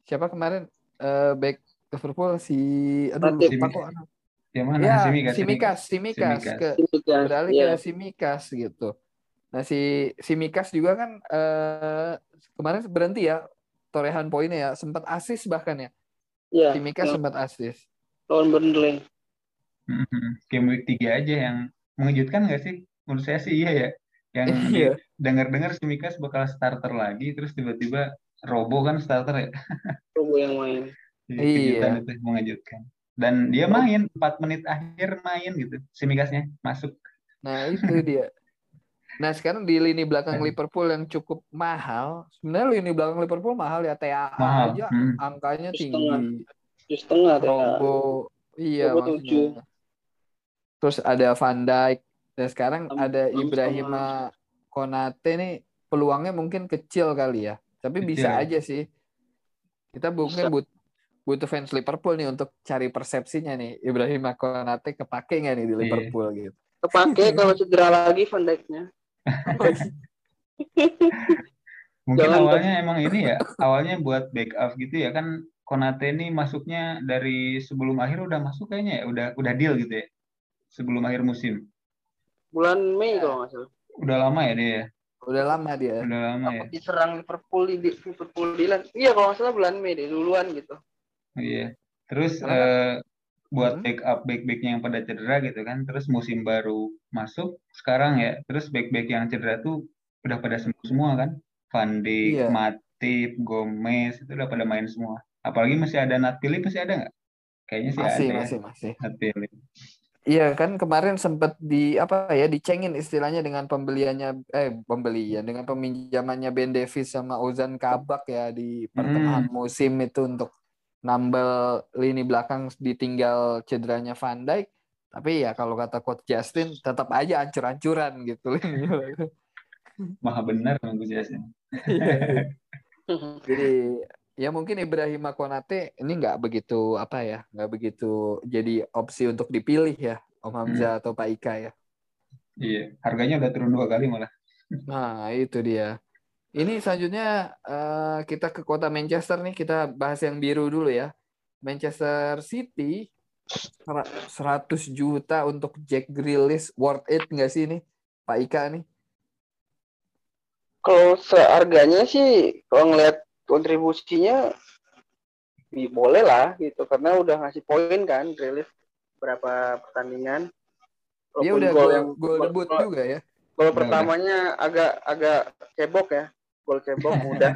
siapa kemarin eh back Liverpool si aduh lupa kok Yang mana? ya Simikas. Simikas Simikas Simikas. ke Simikas. beralih Iya. ke Simikas gitu nah si Simikas juga kan eh kemarin berhenti ya torehan poinnya ya sempat asis bahkan ya Iya. Simikas yang sempat asis Lawan Burnley. Game week 3 aja yang mengejutkan nggak sih? Menurut saya sih iya ya. Yang yeah. dengar-dengar si Mikas bakal starter lagi, terus tiba-tiba Robo kan starter ya. Robo yang main. Iya. itu mengejutkan. Dan dia oh. main 4 menit akhir main gitu, si Mikasnya masuk. Nah itu dia. Nah sekarang di lini belakang nah. Liverpool yang cukup mahal, sebenarnya lini belakang Liverpool mahal ya TAA mahal. aja hmm. angkanya tinggi. Setengah. Setengah Robo, iya Robo 7. Terus ada Van Dijk dan sekarang Am- ada Ibrahima Konate nih peluangnya mungkin kecil kali ya. Tapi bisa Kecil. aja sih. Kita mungkin but- butuh fans Liverpool nih untuk cari persepsinya nih. Ibrahima Konate kepake nggak nih di Iya. Liverpool gitu. Kepake kalau cedera lagi Van Dijk-nya. Mungkin Jangan awalnya emang ini ya, awalnya buat backup gitu ya kan Konate ini masuknya dari sebelum akhir udah masuk kayaknya ya, udah udah deal gitu ya. Sebelum akhir musim. Bulan Mei kalau nggak salah. Udah lama ya dia ya? Udah lama dia. Udah lama ya. Apa diserang Liverpool di di- Liverpool Dilan. Iya kalau nggak salah bulan Mei deh duluan gitu. Iya. Terus Karena eh, buat Hmm. backup back-backnya yang pada cedera gitu kan. Terus musim baru masuk sekarang ya. Terus back-back yang cedera tuh udah pada sembuh semua kan. Van Dijk, Iya. Matip, Gomez itu udah pada main semua. Apalagi masih ada Nat Philip masih ada nggak? Kayaknya sih Masih, ada ya. masih, masih. Nat Philip. Iya kan kemarin sempat di apa ya dicengin istilahnya dengan pembeliannya eh pembelian dengan peminjamannya Ben Davis sama Ozan Kabak ya di pertengahan musim itu untuk nambel lini belakang ditinggal cederanya Van Dijk. Tapi ya kalau kata coach Justin tetap aja ancur-ancuran gitu lini. Maha benar Gus Yasin. Jadi ya mungkin Ibrahima Konate ini nggak begitu apa ya nggak begitu jadi opsi untuk dipilih ya Om Hamzah atau Pak Ika ya. Iya, harganya udah turun dua kali malah. Nah, itu dia. Ini selanjutnya eh, kita ke kota Manchester nih, kita bahas yang biru dulu ya. Manchester City sera- 100 juta untuk Jack Grealish worth it nggak sih ini Pak Ika nih? Kalau seharganya sih kalau ngeliat kontribusinya ya boleh lah gitu karena udah ngasih poin kan Grealish berapa pertandingan. Dia udah gol yang gol debut gol- juga ya. Gol Udah, pertamanya agak agak cebok ya. Gol cebok mudah.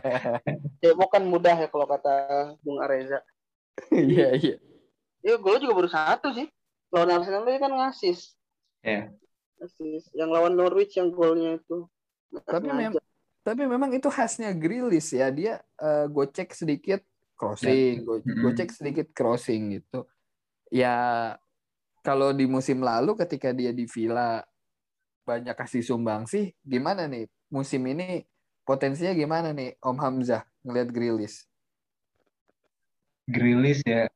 cebok kan mudah ya kalau kata Bung Areza. Iya, iya. Ya gol juga baru satu sih. Lawan Arsenal tadi kan ngasis. Iya. Asis. Yang lawan Norwich yang golnya itu. Tapi sengaja. Tapi memang itu khasnya Grealish ya. Dia eh, gocek sedikit crossing, go- Mm-mm. gocek sedikit crossing gitu. Ya kalau di musim lalu ketika dia di Villa banyak kasih sumbang sih, gimana nih musim ini potensinya gimana nih Om Hamzah ngelihat Grealish? Grealish ya.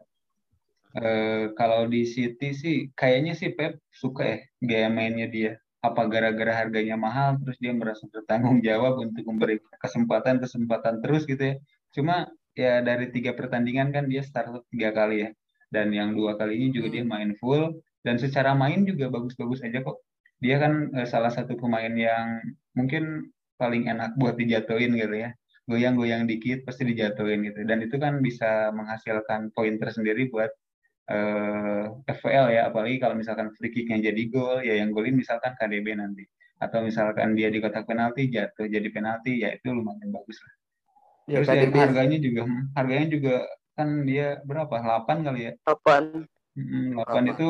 Eh, kalau di City sih kayaknya sih Pep suka ya gaya mainnya dia. Apa gara-gara harganya mahal terus dia merasa bertanggung jawab untuk memberi kesempatan-kesempatan terus gitu ya. Cuma ya dari tiga pertandingan kan dia start tiga kali ya. Dan yang dua kali ini juga Hmm. dia main full dan secara main juga bagus-bagus aja kok. Dia kan eh, salah satu pemain yang mungkin paling enak buat dijatuhin gitu ya goyang-goyang dikit pasti dijatuhin gitu dan itu kan bisa menghasilkan poin tersendiri buat eh, FPL ya apalagi kalau misalkan free kicknya jadi gol ya yang golin misalkan KDB nanti. Atau misalkan dia di kotak penalti jatuh jadi penalti ya itu lumayan bagus lah. Ya terus ya KDB harganya juga hmm, harganya juga kan dia berapa? 8 kali ya? Kapan? Mm, 8 Berapa? itu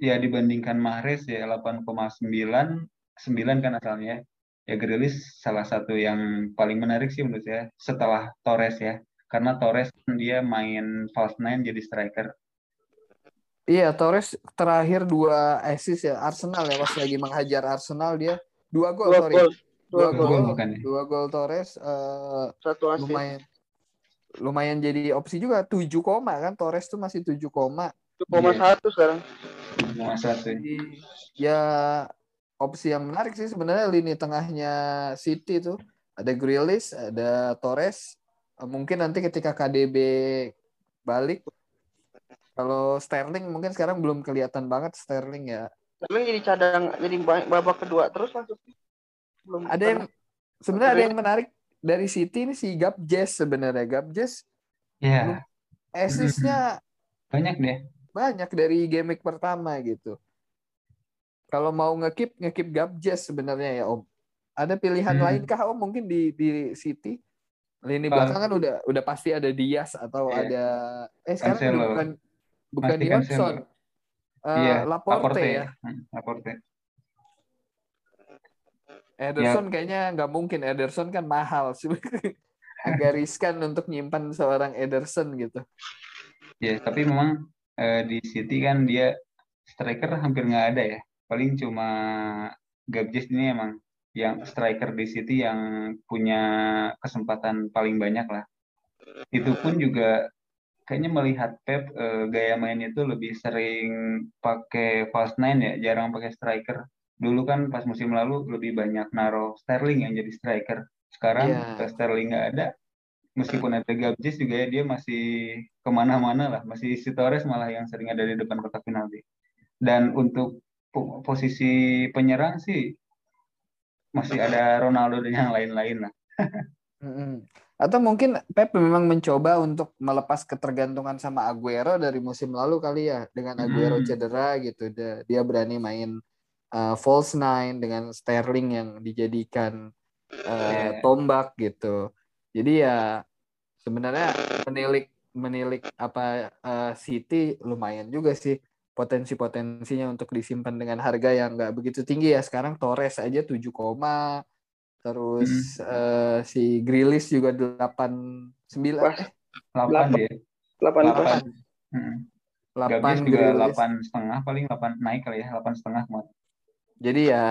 ya dibandingkan Mahrez ya 8,9 9 kan asalnya. Ya Grealish salah satu yang paling menarik sih menurut saya setelah Torres ya. Karena Torres kan dia main false nine jadi striker Iya, Torres terakhir dua assist ya Arsenal ya pas lagi menghajar Arsenal dia dua gol Dua sorry. gol. Dua Dua gol. ya? Dua gol Torres eh, Satu asis. lumayan lumayan jadi opsi juga 7 koma kan Torres tuh masih 7 koma 1,1 sekarang. Cuma satu ya. Jadi, ya opsi yang menarik sih sebenarnya lini tengahnya City tuh ada Grealish ada Torres mungkin nanti ketika KDB balik kalau Sterling mungkin sekarang belum kelihatan banget Sterling ya Tapi jadi cadang jadi ba- babak kedua terus. Belum ada yang sebenarnya ada yang menarik dari City ini si Gabjes sebenarnya Gabjes ya assist-nya banyak deh banyak dari game week pertama gitu. Kalau mau ngekip ngekip Gabjes sebenarnya ya Om. ada pilihan Hmm. lain kah Om mungkin di di City? Lini belakang kan udah udah pasti ada Diaz atau Iya. ada eh sekarang Cancelo. bukan bukan. Cancelo. Eh, Iya, Laporte, ya. Hmm, Laporte. Ederson Ya. kayaknya nggak mungkin. Ederson kan mahal sih. Agak riskan untuk nyimpan seorang Ederson gitu. Ya, tapi memang eh, di City kan dia striker hampir nggak ada ya. Paling cuma Gabjes ini emang yang striker di City yang punya kesempatan paling banyak lah. Itu pun juga kayaknya melihat Pep eh, gaya mainnya itu lebih sering pakai false nine ya, jarang pakai striker. Dulu kan pas musim lalu lebih banyak naruh Sterling yang jadi striker. Sekarang eh, Sterling nggak ada, meskipun ada Gabjes juga ya dia masih ke mana-mana lah, masih si Torres malah yang sering ada di depan kotak penalti. Dan untuk po- posisi penyerang sih masih ada Ronaldo dan yang lain-lain lah. Atau mungkin Pep memang mencoba untuk melepas ketergantungan sama Aguero dari musim lalu kali ya. Dengan Aguero Hmm. cedera gitu. Dia, dia berani main uh, false nine dengan Sterling yang dijadikan uh, tombak gitu. Jadi ya sebenarnya menilik menilik apa uh, City lumayan juga sih potensi-potensinya untuk disimpan dengan harga yang nggak begitu tinggi ya. Sekarang Torres aja 7 terus eh, si Grilis juga 89 Wah, eh 8 dia. 8 pas. 8. Hmm. 8 Gabjes juga delapan setengah paling 8 naik kali ya, 8 setengah kemarin. Jadi ya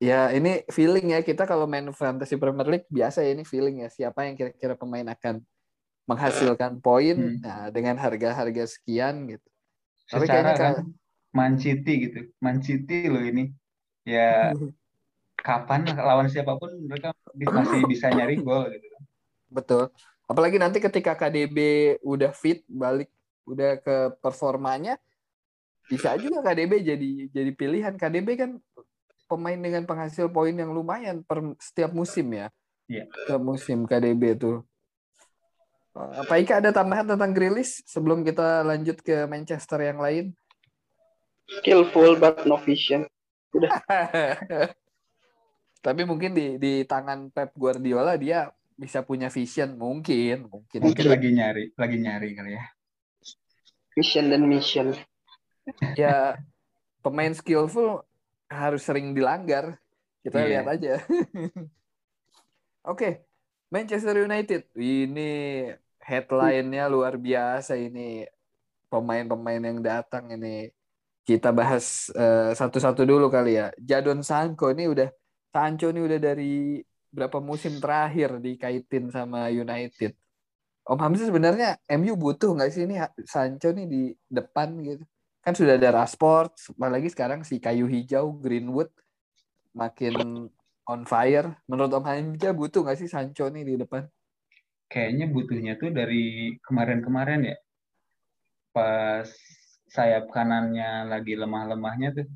ya ini feeling ya kita kalau main fantasy Premier League biasa ya ini feeling ya siapa yang kira-kira pemain akan menghasilkan poin Hmm. nah, dengan harga-harga sekian gitu. Tapi Secara kayaknya kan Man City gitu. Man City loh ini. Ya kapan lawan siapa pun mereka masih bisa nyari gol gitu. Betul. Apalagi nanti ketika KDB udah fit balik udah ke performanya bisa juga KDB jadi jadi pilihan. KDB kan pemain dengan penghasil poin yang lumayan per setiap musim ya. Iya. Setiap musim KDB tuh. Eh, Pak Ika ada tambahan tentang Grilis sebelum kita lanjut ke Manchester yang lain? Skillful but no vision. Tapi mungkin di di tangan Pep Guardiola dia bisa punya vision mungkin, mungkin. Mungkin lagi nyari, lagi nyari kali ya. Vision dan mission. ya pemain skillful harus sering dilanggar. Kita Iya. lihat aja. Oke, Manchester United. Ini headline-nya luar biasa ini. Pemain-pemain yang datang ini. Kita bahas eh, satu-satu dulu kali ya. Jadon Sancho ini udah Sancho ini udah dari berapa musim terakhir dikaitin sama United. Om Hamzah sebenarnya MU butuh nggak sih ini Sancho nih di depan gitu? Kan sudah ada Rashford, apalagi sekarang si kayu hijau Greenwood makin on fire. Menurut Om Hamzah butuh nggak sih Sancho nih di depan? Kayaknya butuhnya tuh dari kemarin-kemarin ya. Pas sayap kanannya lagi lemah-lemahnya tuh.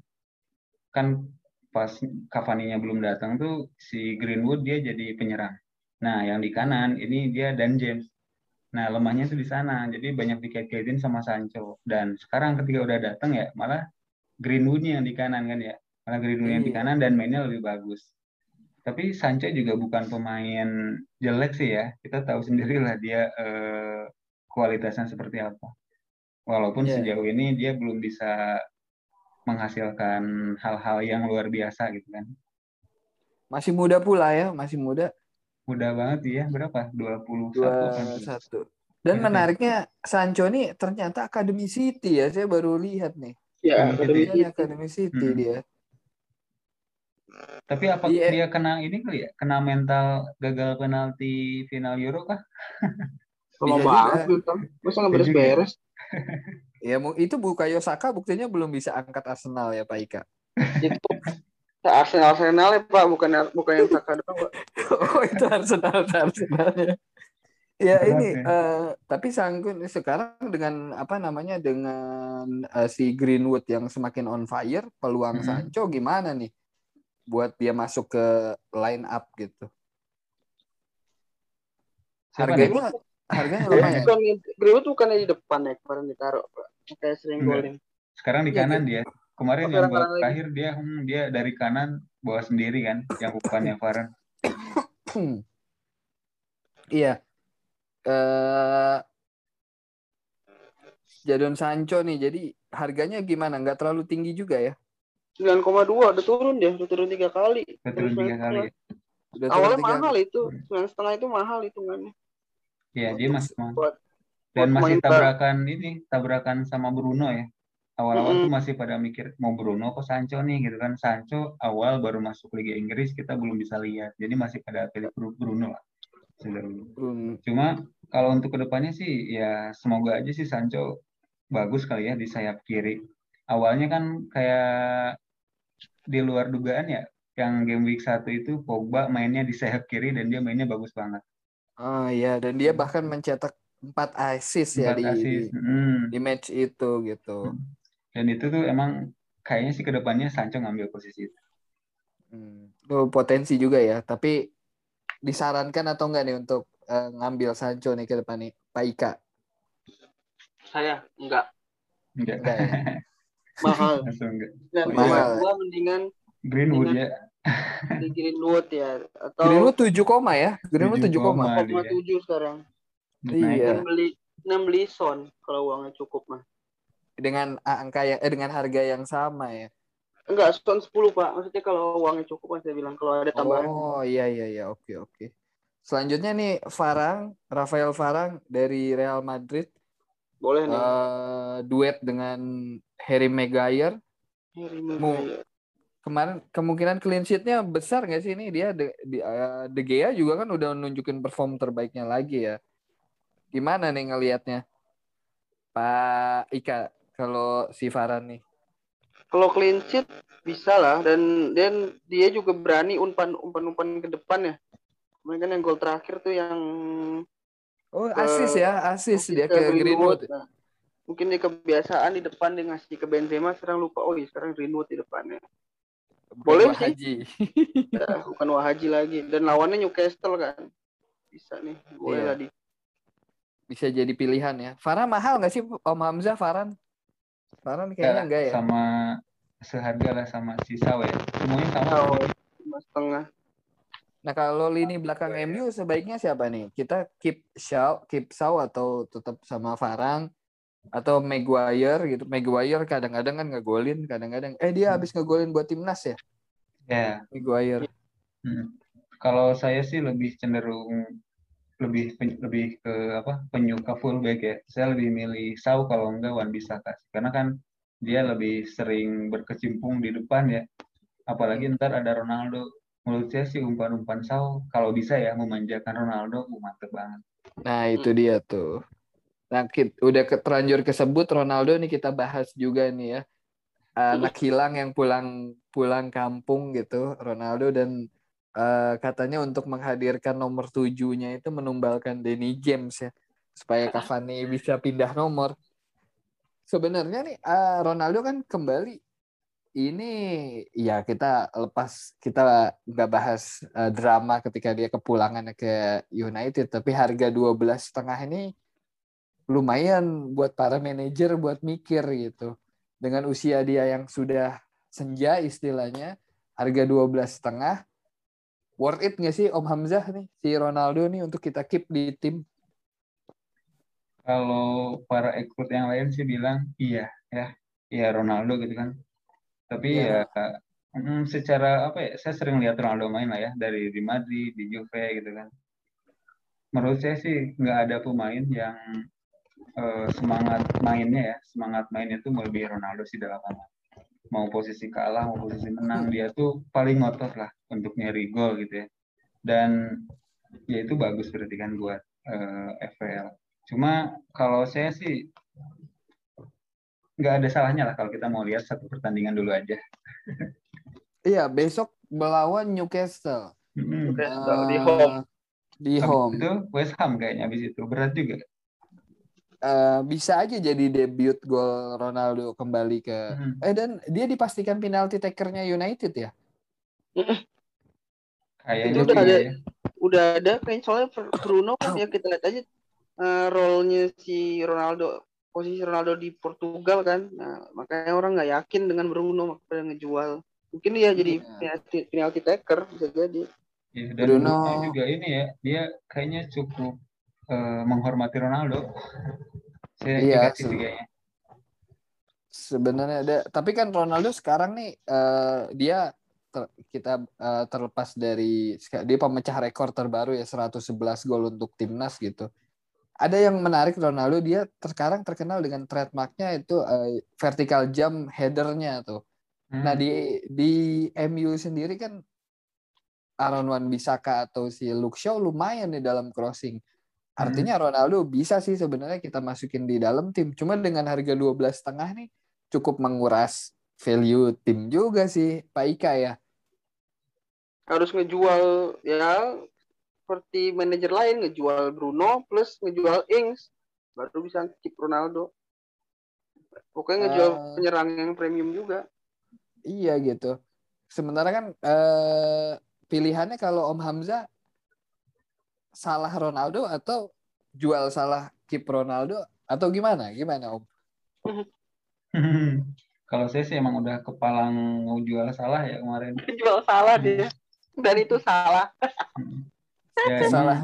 Kan pas Cavani-nya belum datang tuh si Greenwood dia jadi penyerang. Nah, yang di kanan ini dia dan James. Nah, lemahnya tuh di sana. Jadi banyak dikait-kaitin sama Sancho. Dan sekarang ketika udah datang ya malah Greenwood-nya yang di kanan kan ya. Malah Greenwood yang di Iya. kanan dan mainnya lebih bagus. Tapi Sancho juga bukan pemain jelek sih ya. Kita tahu sendirilah dia eh, kualitasnya seperti apa. Walaupun Iya. sejauh ini dia belum bisa menghasilkan hal-hal yang luar biasa gitu kan. Masih muda pula ya, masih muda. Mudah banget ya, berapa? 21 kan? 21. Dan Iya, menariknya Sancho nih ternyata Academy City ya. Saya baru lihat nih. Ya, Hmm, Academy City. Academy City Hmm. dia. Tapi apa Iya. dia kena ini kali ya? Kena mental gagal penalti final Euro kah? Lama Bisa banget Tam. Masa nggak juga. beres-beres? Ya itu Bukayo Saka buktinya belum bisa angkat Arsenal ya Pak Ika. Itu Arsenal Arsenal ya Pak, bukan bukan yang Saka doang Pak. Oh itu Arsenal Arsenalnya. Ya Berat ini ya. eh, tapi Sangkun sekarang dengan apa namanya dengan eh, si Greenwood yang semakin on fire, peluang Mhm. Sancho gimana nih buat dia masuk ke line up gitu. Harganya harganya Greenwood lumayan. Bukan Greenwood bukannya di depan ya kemarin ditaruh Pak. Kayak sering Enggak. golin. Sekarang di Iya, kanan dia. kemarin yang babak terakhir dia hmm, dia dari kanan bawa sendiri kan yang bukannya Varane. iya. Eh uh, Jadon Sancho nih, jadi harganya gimana? Nggak terlalu tinggi juga ya? 9,2 udah turun dia, udah turun tiga kali. Udah turun tiga kali. Udah Awalnya mahal kali. itu, sembilan setengah itu mahal hitungannya. Iya, dia masih mahal. Dan masih tabrakan ini, tabrakan sama Bruno ya. Awal-awal mm -hmm. tuh masih pada mikir mau Bruno apa Sancho nih gitu kan. Sancho awal baru masuk Liga Inggris kita belum bisa lihat. Jadi masih pada pilih Bruno lah. Bruno. Cuma kalau untuk ke depannya sih ya semoga aja sih Sancho bagus kali ya di sayap kiri. Awalnya kan kayak di luar dugaan ya yang game week satu itu Pogba mainnya di sayap kiri dan dia mainnya bagus banget. Oh iya dan dia bahkan mencetak empat assist ya di, assist. di hmm. di match itu gitu. Hmm. Dan itu tuh emang kayaknya sih ke depannya Sancho ngambil posisi itu. Hmm. Tuh potensi juga ya, tapi disarankan atau enggak nih untuk uh, ngambil Sancho nih ke depan nih, Pak Ika? Saya enggak. Enggak. enggak ya? mahal. enggak. Dan mahal. Gua mendingan Greenwood mendingan, ya. Di Greenwood ya atau Greenwood 7 koma ya. Greenwood 7 koma. 7 sekarang. Iya. Beli 6 beli son kalau uangnya cukup mah. Dengan angka yang eh dengan harga yang sama ya. Enggak, son 10, Pak. Maksudnya kalau uangnya cukup kan saya bilang kalau ada tambahan. Oh, iya iya iya. Oke, oke. Selanjutnya nih Farang, Rafael Farang dari Real Madrid. Boleh nih. Uh, duet dengan Harry Maguire. Harry Maguire. Kemarin kemungkinan clean sheet-nya besar nggak sih ini dia De, De, uh, De Gea juga kan udah nunjukin perform terbaiknya lagi ya. Gimana nih ngelihatnya? Pak Ika kalau si Farhan nih. Kalau clean sheet bisa lah dan dan dia juga berani umpan umpan umpan ke depan ya. Mereka yang gol terakhir tuh yang Oh, asis ya, asis dia ke, ke Greenwood. Greenwood. Nah, mungkin dia kebiasaan di depan dia ngasih ke Benzema, sekarang lupa. Oh, iya, sekarang Greenwood di depannya. Bukan Boleh Wahaji. sih. ya, bukan Wahaji lagi. Dan lawannya Newcastle kan. Bisa nih, boleh iya. lah di. Bisa jadi pilihan ya. Farhan mahal nggak sih Om Hamzah Farhan? Farhan kayaknya enggak ya. Sama seharga lah sama si Sawe. Semuanya sama. Oh, setengah. Nah kalau lini belakang MU sebaiknya siapa nih? Kita keep Shaw, keep Shaw atau tetap sama Farang atau Maguire gitu. Maguire kadang-kadang kan ngegolin, kadang-kadang eh dia habis ngegolin buat timnas ya? Ya. Yeah. Maguire. Hmm. Kalau saya sih lebih cenderung lebih lebih ke apa penyuka fullback ya. Saya lebih milih Sau kalau enggak Wan Bisaka karena kan dia lebih sering berkecimpung di depan ya. Apalagi ntar ada Ronaldo. Menurut saya sih umpan-umpan Sau kalau bisa ya memanjakan Ronaldo, uh, mantep banget. Nah itu dia tuh. Nah kita, udah terlanjur kesebut Ronaldo nih kita bahas juga nih ya. Anak hilang yang pulang pulang kampung gitu Ronaldo dan uh, katanya untuk menghadirkan nomor tujuhnya itu menumbalkan Danny James ya supaya Cavani bisa pindah nomor. Sebenarnya nih uh, Ronaldo kan kembali. Ini ya kita lepas kita nggak bahas uh, drama ketika dia kepulangan ke United tapi harga 12 setengah ini lumayan buat para manajer buat mikir gitu. Dengan usia dia yang sudah senja istilahnya harga 12 setengah worth it nggak sih Om Hamzah nih si Ronaldo nih untuk kita keep di tim? Kalau para ekspert yang lain sih bilang iya ya iya Ronaldo gitu kan. Tapi ya, ya mm, secara apa ya saya sering lihat Ronaldo main lah ya dari di Madrid di Juve gitu kan. Menurut saya sih nggak ada pemain yang uh, semangat mainnya ya semangat mainnya tuh lebih Ronaldo sih dalam lapangan mau posisi kalah mau posisi menang dia tuh paling ngotot lah untuk nyari gol gitu ya dan ya itu bagus berarti kan buat uh, eh, FPL Cuma kalau saya sih nggak ada salahnya lah kalau kita mau lihat satu pertandingan dulu aja. iya, besok melawan Newcastle. Hmm. Newcastle uh, di home. Di home. Itu West Ham kayaknya habis itu berat juga. Uh, bisa aja jadi debut gol Ronaldo kembali ke hmm. eh dan dia dipastikan penalti takernya United ya. Kayaknya udah ada, ya. udah ada kayak soalnya Bruno kan ya kita lihat aja uh, role-nya si Ronaldo posisi Ronaldo di Portugal kan. Nah, makanya orang nggak yakin dengan Bruno makanya ngejual. Mungkin dia jadi Iya. penalti, penalti taker bisa jadi. Ya, dan Bruno. Bruno juga ini ya, dia kayaknya cukup eh, menghormati Ronaldo. Saya Iya, se-. Sebenarnya ada, tapi kan Ronaldo sekarang nih eh, dia ter- kita eh, terlepas dari dia pemecah rekor terbaru ya 111 gol untuk timnas gitu. Ada yang menarik Ronaldo dia sekarang terkenal dengan trademarknya itu eh, vertical jump headernya tuh. Hmm. Nah di di MU sendiri kan Aaron Wan Bisaka atau si Luke Shaw lumayan nih dalam crossing. Artinya Ronaldo bisa sih sebenarnya kita masukin di dalam tim. Cuma dengan harga 12 setengah nih cukup menguras value tim juga sih Pak Ika ya. Harus ngejual ya seperti manajer lain ngejual Bruno plus ngejual Ings baru bisa keep Ronaldo. Pokoknya ngejual Ah. penyerang yang premium juga. Iya gitu. Sementara kan eh, pilihannya kalau Om Hamzah salah Ronaldo atau jual salah keep Ronaldo atau gimana? Gimana Om? Kalau saya sih emang udah kepalang mau jual salah ya kemarin. Jual salah dia. Dan itu salah. Ya, emang- Salah.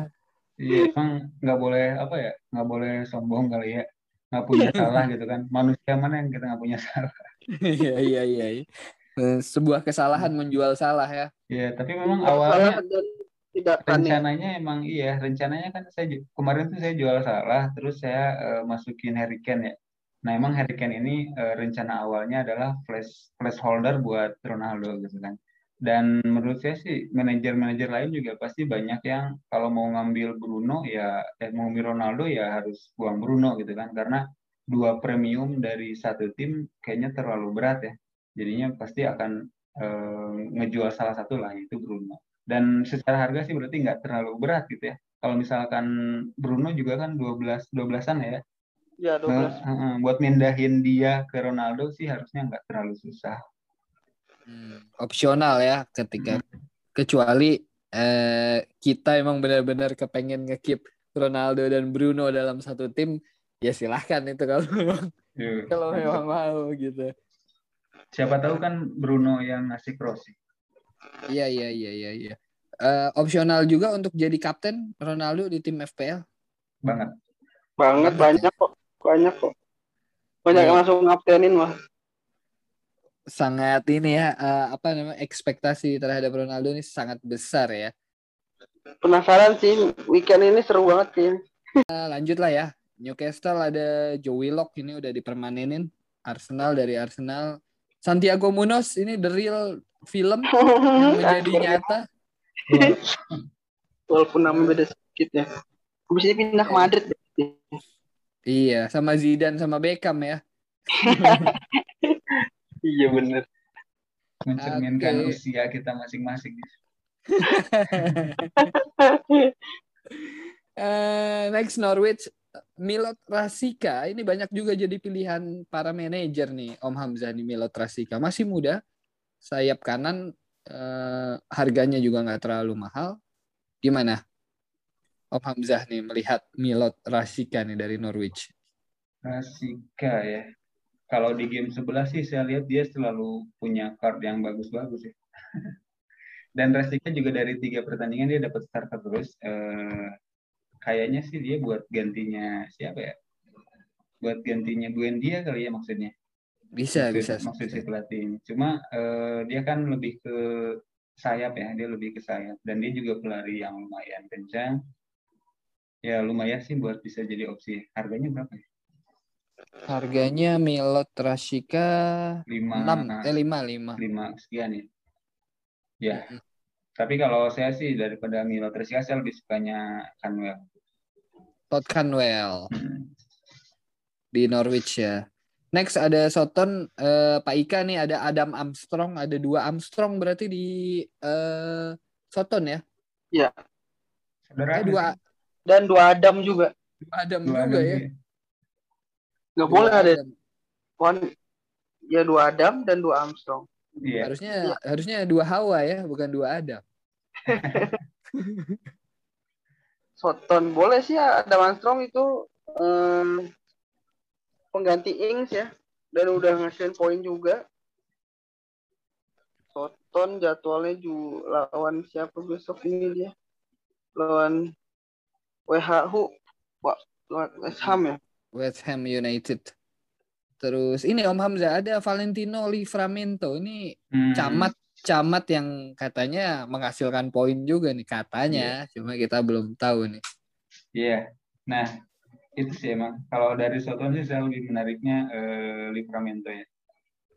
Iya, emang nggak boleh apa ya, nggak boleh sombong kali ya, nggak punya salah gitu kan. Manusia mana yang kita nggak punya salah? Iya iya iya. iya. Eh, Sebuah kesalahan menjual salah ya. Ya, tapi memang awalnya salah dan tidak rencananya emang iya, rencananya kan saya kemarin tuh saya jual salah, terus saya eh, masukin Harry Kane ya. Nah, emang Harry Kane ini eh, rencana awalnya adalah flash placeholder buat Ronaldo gitu kan. Dan menurut saya sih manajer-manajer lain juga pasti banyak yang kalau mau ngambil Bruno ya eh, mau ngambil Ronaldo ya harus buang Bruno gitu kan karena dua premium dari satu tim kayaknya terlalu berat ya. Jadinya pasti akan eh, ngejual salah satu lah yaitu Bruno. Dan secara harga sih berarti nggak terlalu berat gitu ya. Kalau misalkan Bruno juga kan 12 12-an ya. Ya, 12. Nah, heeh, buat mindahin dia ke Ronaldo sih harusnya nggak terlalu susah. Hmm, opsional ya ketika kecuali eh, kita emang benar-benar kepengen ngekip Ronaldo dan Bruno dalam satu tim ya silahkan itu kalau memang Yuk. kalau memang mau gitu. Siapa tahu kan Bruno yang ngasih crossing. Iya iya iya iya iya. Eh, opsional juga untuk jadi kapten Ronaldo di tim FPL. Banget. Banget banyak kok. Banyak kok. Banyak yang langsung ngaptenin mah. Sangat ini ya eh, apa namanya ekspektasi terhadap Ronaldo ini sangat besar ya. Penasaran sih weekend ini seru banget sih. Eh, lanjut lah ya. Newcastle ada Joe Willock ini udah dipermanenin. Arsenal dari Arsenal. Santiago Munoz ini the real film yang menjadi nyata. Walaupun nama beda sedikit ya. Habis ini pindah ke Madrid. Iya, sama Zidane sama Beckham ya. Iya bener. Mencerminkan Oke. usia kita masing-masing. Eh, next Norwich Milot Rasika ini banyak juga jadi pilihan para manajer nih Om Hamzah nih Milot Rasika masih muda sayap kanan eh, harganya juga nggak terlalu mahal gimana Om Hamzah nih melihat Milot Rasika nih dari Norwich Rasika ya. Kalau di game sebelah sih saya lihat dia selalu punya card yang bagus-bagus ya. Dan Rasika juga dari tiga pertandingan dia dapat starter terus. Eh, kayaknya sih dia buat gantinya siapa ya? Buat gantinya Buendia kali ya maksudnya. Bisa maksud, bisa, maksud si pelatih ini. Cuma eh, dia kan lebih ke sayap ya, dia lebih ke sayap dan dia juga pelari yang lumayan kencang. Ya lumayan sih buat bisa jadi opsi. Harganya berapa ya? harganya Milot Rasika Lima, 6 eh 5 5 lima sekian ya. Ya, tapi kalau saya sih daripada Milo Tresika saya lebih sukanya Canwell. Todd Canwell Hmm. di Norwich ya. Next ada Soton eh, Pak Ika nih ada Adam Armstrong, ada dua Armstrong berarti di eh, Soton ya. Saudara Eh dua, Dan dua Adam juga. dua Adam dua juga Adam ya. Gak Dua boleh ada one. Ya dua Adam dan dua Armstrong. Iya. Harusnya harusnya dua Hawa ya, bukan dua Adam. Soton boleh sih ya Adam Armstrong itu em, pengganti Ings ya dan udah ngasilin poin juga. Soton jadwalnya juga lawan siapa besok ini dia? Lawan WHU. Wah, lawan West Ham ya. West Ham United. Terus ini Om Hamzah ada Valentino Livramento ini hmm. camat camat yang katanya menghasilkan poin juga nih katanya, yeah. cuma kita belum tahu nih. Iya. Yeah. Nah, itu sih emang kalau dari Soton sih saya lebih menariknya uh, Livramento ya.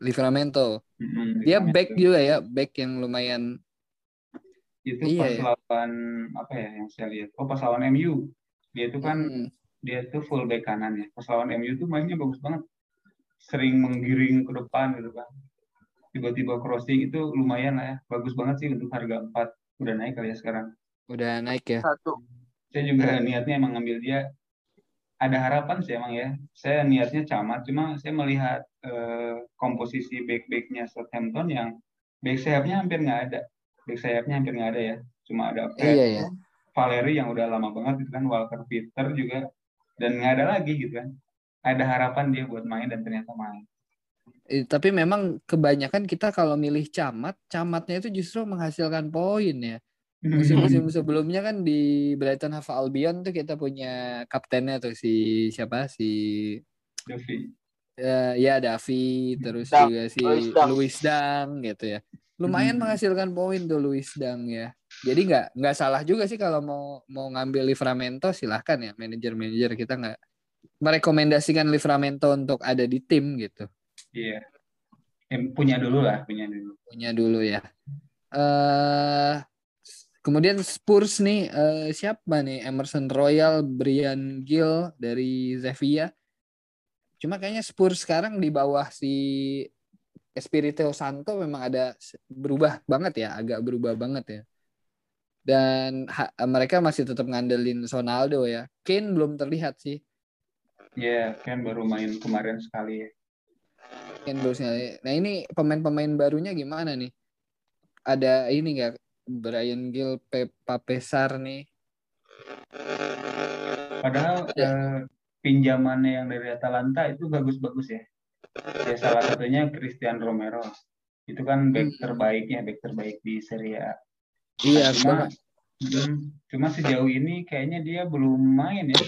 Livramento. Mm-hmm, Dia Livramento. back juga ya, back yang lumayan. Itu iya, pas ya. lawan apa ya yang saya lihat? Oh pas lawan MU. Dia itu kan mm. dia itu full back kanan ya. Pas lawan MU tuh mainnya bagus banget. Sering menggiring ke depan gitu kan. Tiba-tiba crossing itu lumayan lah ya. Bagus banget sih untuk harga 4. Udah naik kali ya sekarang. Udah naik ya. Satu. Saya juga niatnya emang ngambil dia ada harapan sih emang ya. Saya niatnya camat, cuma saya melihat eh, komposisi back-backnya Southampton yang back sayapnya hampir nggak ada. Back sayapnya hampir nggak ada ya. Cuma ada Fred, iya, iya. Valeri yang udah lama banget gitu kan, Walker Peter juga, dan nggak ada lagi gitu kan. Ada harapan dia buat main dan ternyata main. Eh, tapi memang kebanyakan kita kalau milih camat, camatnya itu justru menghasilkan poin ya. Musim-musim sebelumnya kan di Brighton Hove Albion tuh kita punya kaptennya tuh si siapa si Davi. Uh, ya Davi terus Dang. juga si Louis Dang. gitu ya. Lumayan hmm. menghasilkan poin tuh Louis Dang ya. Jadi nggak nggak salah juga sih kalau mau mau ngambil Livramento silahkan ya manajer-manajer kita nggak merekomendasikan Livramento untuk ada di tim gitu. Iya. punya dulu lah, punya dulu. Punya dulu ya. Eh uh, Kemudian Spurs nih uh, siapa nih? Emerson Royal, Brian Gill dari Zevia. Cuma kayaknya Spurs sekarang di bawah si Espirito Santo memang ada berubah banget ya, agak berubah banget ya. Dan ha, mereka masih tetap ngandelin Ronaldo ya. Kane belum terlihat sih. Ya, yeah, Kane baru main kemarin sekali. Kane baru sekali. Nah ini pemain-pemain barunya gimana nih? Ada ini nggak Brian Gill, Pepa Pesar nih. Padahal ya. eh, pinjamannya yang dari Atalanta itu bagus-bagus ya. Ya salah satunya Christian Romero. Itu kan back hmm. terbaiknya, back terbaik di Serie A. Iya, cuma hmm, cuma sejauh ini kayaknya dia belum main ya.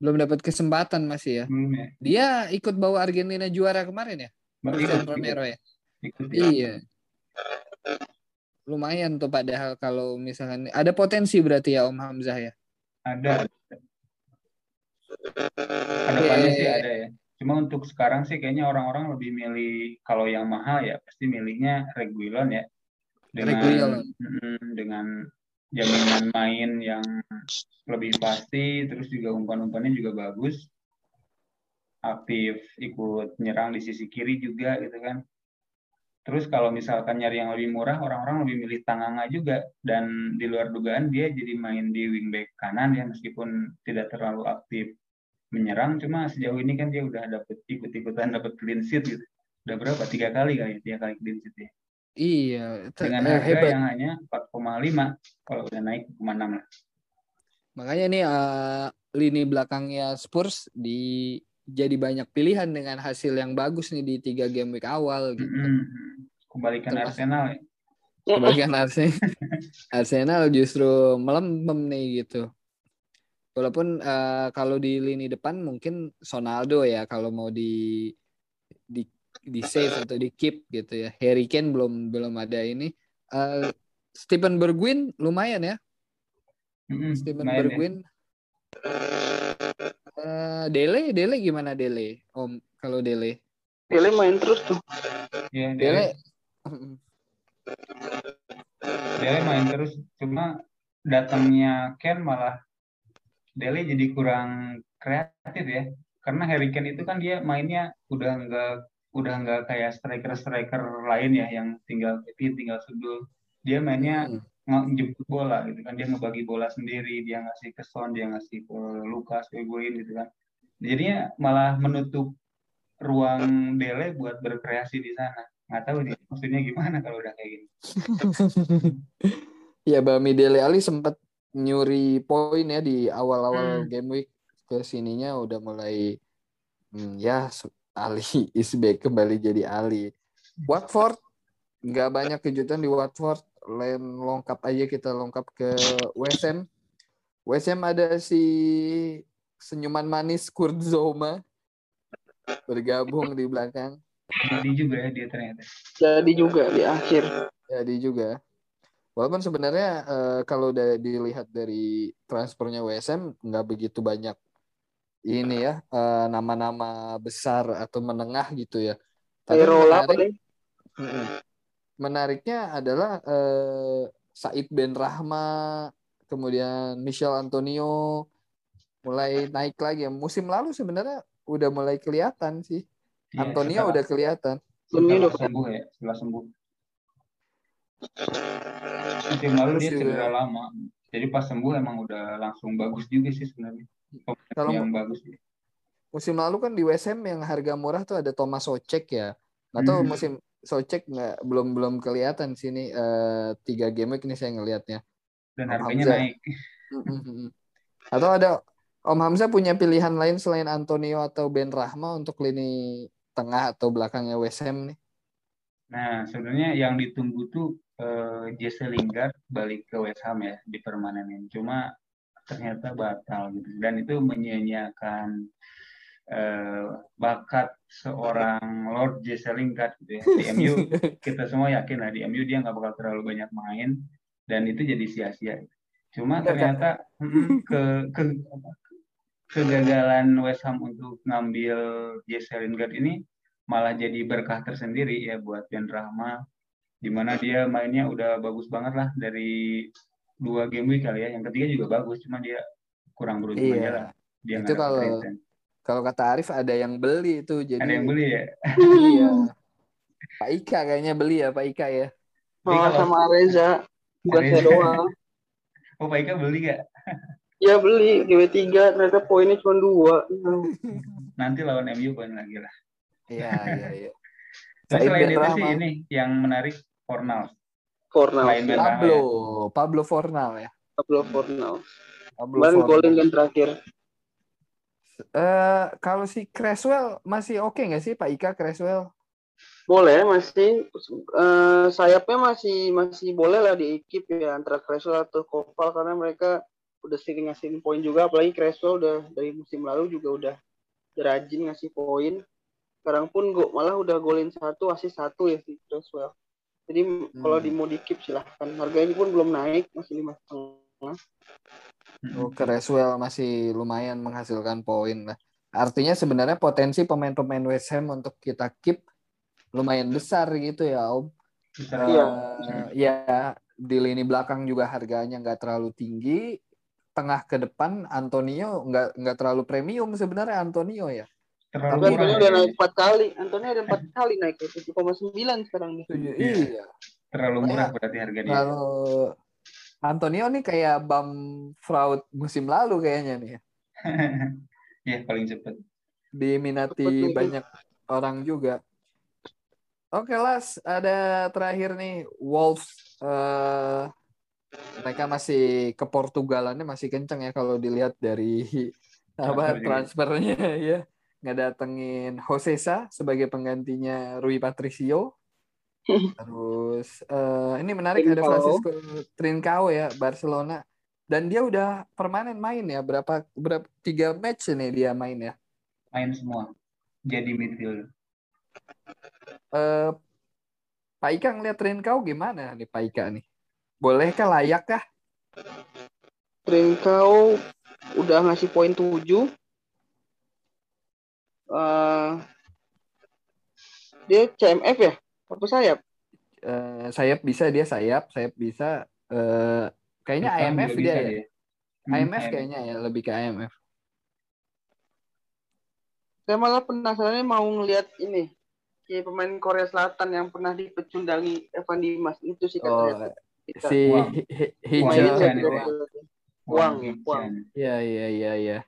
Belum dapat kesempatan masih ya. Belum ya. Dia ikut bawa Argentina juara kemarin ya? Christian Romero ya. Ikut, ya. Iya lumayan tuh padahal kalau misalkan ada potensi berarti ya Om Hamzah ya? Ada. Ke depannya okay. sih ada ya. Cuma untuk sekarang sih kayaknya orang-orang lebih milih kalau yang mahal ya pasti milihnya Reguilon ya. Dengan Reguilon. dengan jaminan main yang lebih pasti terus juga umpan-umpannya juga bagus. Aktif ikut nyerang di sisi kiri juga gitu kan Terus kalau misalkan nyari yang lebih murah, orang-orang lebih milih Tanganga juga. Dan di luar dugaan dia jadi main di wingback kanan ya, meskipun tidak terlalu aktif menyerang. Cuma sejauh ini kan dia udah dapet ikut-ikutan dapet clean sheet gitu. Udah berapa? Tiga kali kali, tiga kali clean sheet ya. Iya. Dengan harga hebat. yang hanya 4,5 kalau udah naik 6 lah. Makanya nih uh, lini belakangnya Spurs di jadi banyak pilihan dengan hasil yang bagus nih di tiga game week awal gitu. Mm-hmm. Kembalikan Arsenal ya. Kembalikan Arsenal. Arsenal justru melempem nih gitu. Walaupun uh, kalau di lini depan mungkin Sonaldo ya kalau mau di di di save atau di keep gitu ya. Harry Kane belum belum ada ini. Uh, Stephen Bergwijn lumayan ya. Mm-hmm, Stephen Bergwijn ya. Uh, Dele, Dele gimana Dele? Om, kalau Dele? Dele main terus tuh. Iya, Dele. Dele main terus, cuma datangnya Ken malah Dele jadi kurang kreatif ya. Karena Harry Kane itu kan dia mainnya udah nggak udah nggak kayak striker-striker lain ya yang tinggal tinggal sudut. Dia mainnya hmm ngejemput bola gitu kan dia ngebagi bola sendiri dia ngasih ke Son dia ngasih ke Lukas ke Guin gitu kan jadinya malah menutup ruang Dele buat berkreasi di sana nggak tahu nih maksudnya gimana kalau udah kayak gini ya Bami Dele Ali sempat nyuri poin ya di awal-awal hmm. game week ke sininya udah mulai Hmm, ya, Ali Isbek kembali jadi Ali. Watford nggak banyak kejutan di Watford. Lain lengkap aja kita lengkap ke WSM. WSM ada si senyuman manis Kurt Zoma bergabung di belakang. Jadi juga ya dia ternyata. Jadi juga di akhir. Jadi juga. Walaupun sebenarnya uh, kalau udah dilihat dari transfernya WSM nggak begitu banyak ini ya nama nama-nama besar atau menengah gitu ya. Tapi menarik, menariknya adalah uh, Said Ben Rahma, kemudian Michel Antonio mulai naik lagi. Musim lalu sebenarnya udah mulai kelihatan sih. Ya, Antonio setelah, udah kelihatan. Setelah udah sembuh ya, setelah sembuh. Musim lalu dia cedera lama. Jadi pas sembuh emang udah langsung bagus juga sih sebenarnya. Kalau yang bagus ya. Musim lalu kan di WSM yang harga murah tuh ada Thomas Socek ya. Atau hmm. musim Socek nggak belum belum kelihatan sini uh, tiga game ini saya ngelihatnya. Dan Om harganya Hamzah. naik. Atau ada Om Hamzah punya pilihan lain selain Antonio atau Ben Rahma untuk lini tengah atau belakangnya WSM nih? Nah, sebenarnya yang ditunggu tuh uh, Jesse Lingard balik ke West Ham ya di permanenin. Cuma ternyata batal gitu dan itu menyia-nyiakan uh, bakat seorang Lord Jesse Lingard gitu ya di MU kita semua yakin lah di MU dia nggak bakal terlalu banyak main dan itu jadi sia-sia cuma ternyata ke, ke kegagalan West Ham untuk ngambil Jesse Lingard ini malah jadi berkah tersendiri ya buat Ben Rahma di mana dia mainnya udah bagus banget lah dari dua game week kali ya. Yang ketiga juga bagus, cuma dia kurang beruntung iya. aja lah. Dia itu kalau kalau kata Arif ada yang beli itu jadi ada yang beli ya. iya. Pak Ika kayaknya beli ya Pak Ika ya. Oh, kalau... sama Reza. Bukan saya doang. Oh, Pak Ika beli gak? Ya beli GW3 ternyata poinnya cuma dua. Nanti lawan MU poin lagi lah. Iya iya iya. selain itu sih ini yang menarik Fornals. Fornal. Pablo, ya. Pablo Fornal ya. Pablo Fornal. Pablo Kemarin golin kan terakhir. Uh, kalau si Creswell masih oke okay nggak sih Pak Ika Creswell? Boleh masih uh, sayapnya masih masih boleh lah di ekip ya antara Creswell atau Koval karena mereka udah sering ngasih poin juga apalagi Creswell udah dari musim lalu juga udah rajin ngasih poin. Sekarang pun gue malah udah golin satu asis satu ya si Creswell. Jadi hmm. kalau di mau dikip silahkan. Harganya pun belum naik, masih lima setengah. Oh, Creswell masih lumayan menghasilkan poin lah. Artinya sebenarnya potensi pemain-pemain West Ham untuk kita keep lumayan besar gitu ya Om. Iya. Uh, ya di lini belakang juga harganya nggak terlalu tinggi. Tengah ke depan Antonio nggak nggak terlalu premium sebenarnya Antonio ya. Terlalu Tapi Antonio udah naik empat kali. Antonio ada empat kali naik ke tujuh koma sembilan sekarang nih. Iya. iya. Terlalu murah berarti harganya. Kalau Antonio nih kayak bam fraud musim lalu kayaknya nih. ya paling cepat. Diminati cepet banyak orang juga. Oke Las, ada terakhir nih Wolves. Uh, mereka masih ke Portugalannya masih kenceng ya kalau dilihat dari apa transfernya ya ngedatengin Josesa sebagai penggantinya Rui Patricio. Terus uh, ini menarik Trincao. ada Francisco Trincao ya Barcelona dan dia udah permanen main ya berapa berapa tiga match ini dia main ya. Main semua. Jadi midfield. Uh, Pak Ika ngeliat Trincao gimana nih Pak Ika nih? Bolehkah layak kah? Trincao udah ngasih poin 7 uh, dia CMF ya? Apa sayap? Uh, sayap bisa dia sayap, sayap bisa. Uh, kayaknya Depan IMF dia ya. Dia. Hmm, IMF kayaknya ya lebih ke IMF. Saya malah penasarannya mau ngelihat ini si pemain Korea Selatan yang pernah dipecundangi Evan Dimas itu sih katanya. Oh, kita. si Hijau Uang, uang. Iya, iya, iya, iya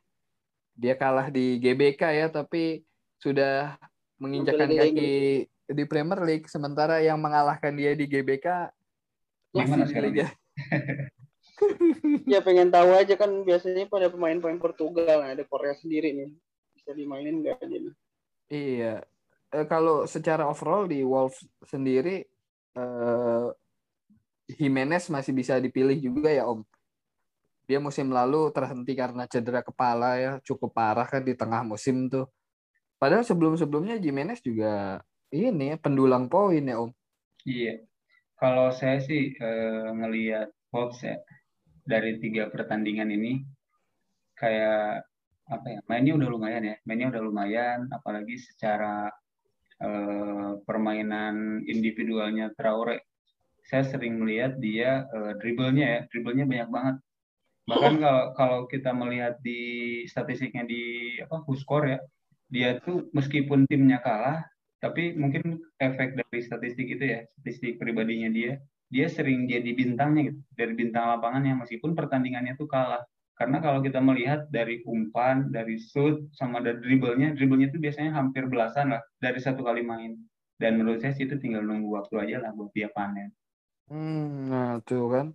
dia kalah di GBK ya tapi sudah menginjakan kaki di Premier League sementara yang mengalahkan dia di GBK gimana sekali dia ya pengen tahu aja kan biasanya pada pemain-pemain Portugal ada Korea sendiri nih bisa dimainin nggak jadi. Iya. Eh, kalau secara overall di Wolves sendiri eh, Jimenez masih bisa dipilih juga ya Om. Dia musim lalu terhenti karena cedera kepala ya, cukup parah kan di tengah musim tuh. Padahal sebelum-sebelumnya Jimenez juga ini pendulang poin ya Om. Iya. Kalau saya sih eh, ngelihat Wolves ya dari tiga pertandingan ini kayak apa ya mainnya udah lumayan ya mainnya udah lumayan apalagi secara eh, permainan individualnya Traore saya sering melihat dia eh, dribblenya ya dribblenya banyak banget bahkan kalau kalau kita melihat di statistiknya di apa Huskor ya dia tuh meskipun timnya kalah tapi mungkin efek dari statistik itu ya statistik pribadinya dia dia sering jadi bintangnya gitu dari bintang lapangannya meskipun pertandingannya tuh kalah karena kalau kita melihat dari umpan, dari shoot, sama dari dribblenya, dribblenya itu biasanya hampir belasan lah dari satu kali main. Dan menurut saya sih itu tinggal nunggu waktu aja lah buat dia panen. Hmm, nah tuh kan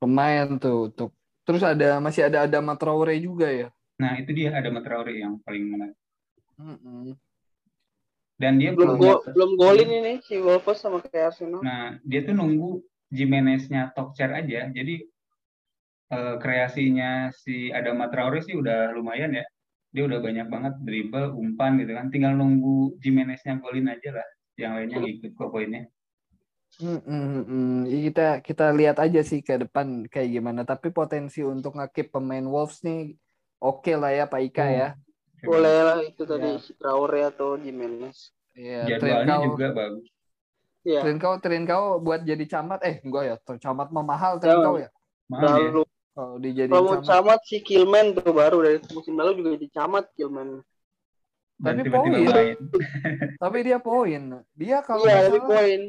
pemain tuh untuk terus ada masih ada ada Traore juga ya. Nah itu dia ada Traore yang paling menarik. Mm-mm. Dan dia Belum go, belum golin ini si Wolves sama kayak Arsenal. Nah dia tuh nunggu Jimenez-nya Tokcer aja. Jadi eh, kreasinya si Adama Traore sih udah lumayan ya. Dia udah banyak banget dribble, umpan gitu kan. Tinggal nunggu Jimenez-nya golin aja lah. Yang lainnya ngikut kok poinnya. Mm-mm. Iya, Kita kita lihat aja sih ke depan kayak gimana. Tapi potensi untuk ngakip pemain Wolves nih oke lah ya Pak Ika Hmm. ya. Boleh lah itu tadi Ya. si Traore atau Jimenez. Iya, Jadwalnya juga bagus. Iya. Trincao, Trincao buat jadi camat eh enggak ya, camat mah mahal Trincao ya. Mahal dia. Lalu Kalau dijadiin kalau camat. camat si Kilman tuh baru dari musim lalu juga jadi camat Kilman. Dan Tapi poin. main. Tapi dia poin. Dia kalau Iya, salah, poin.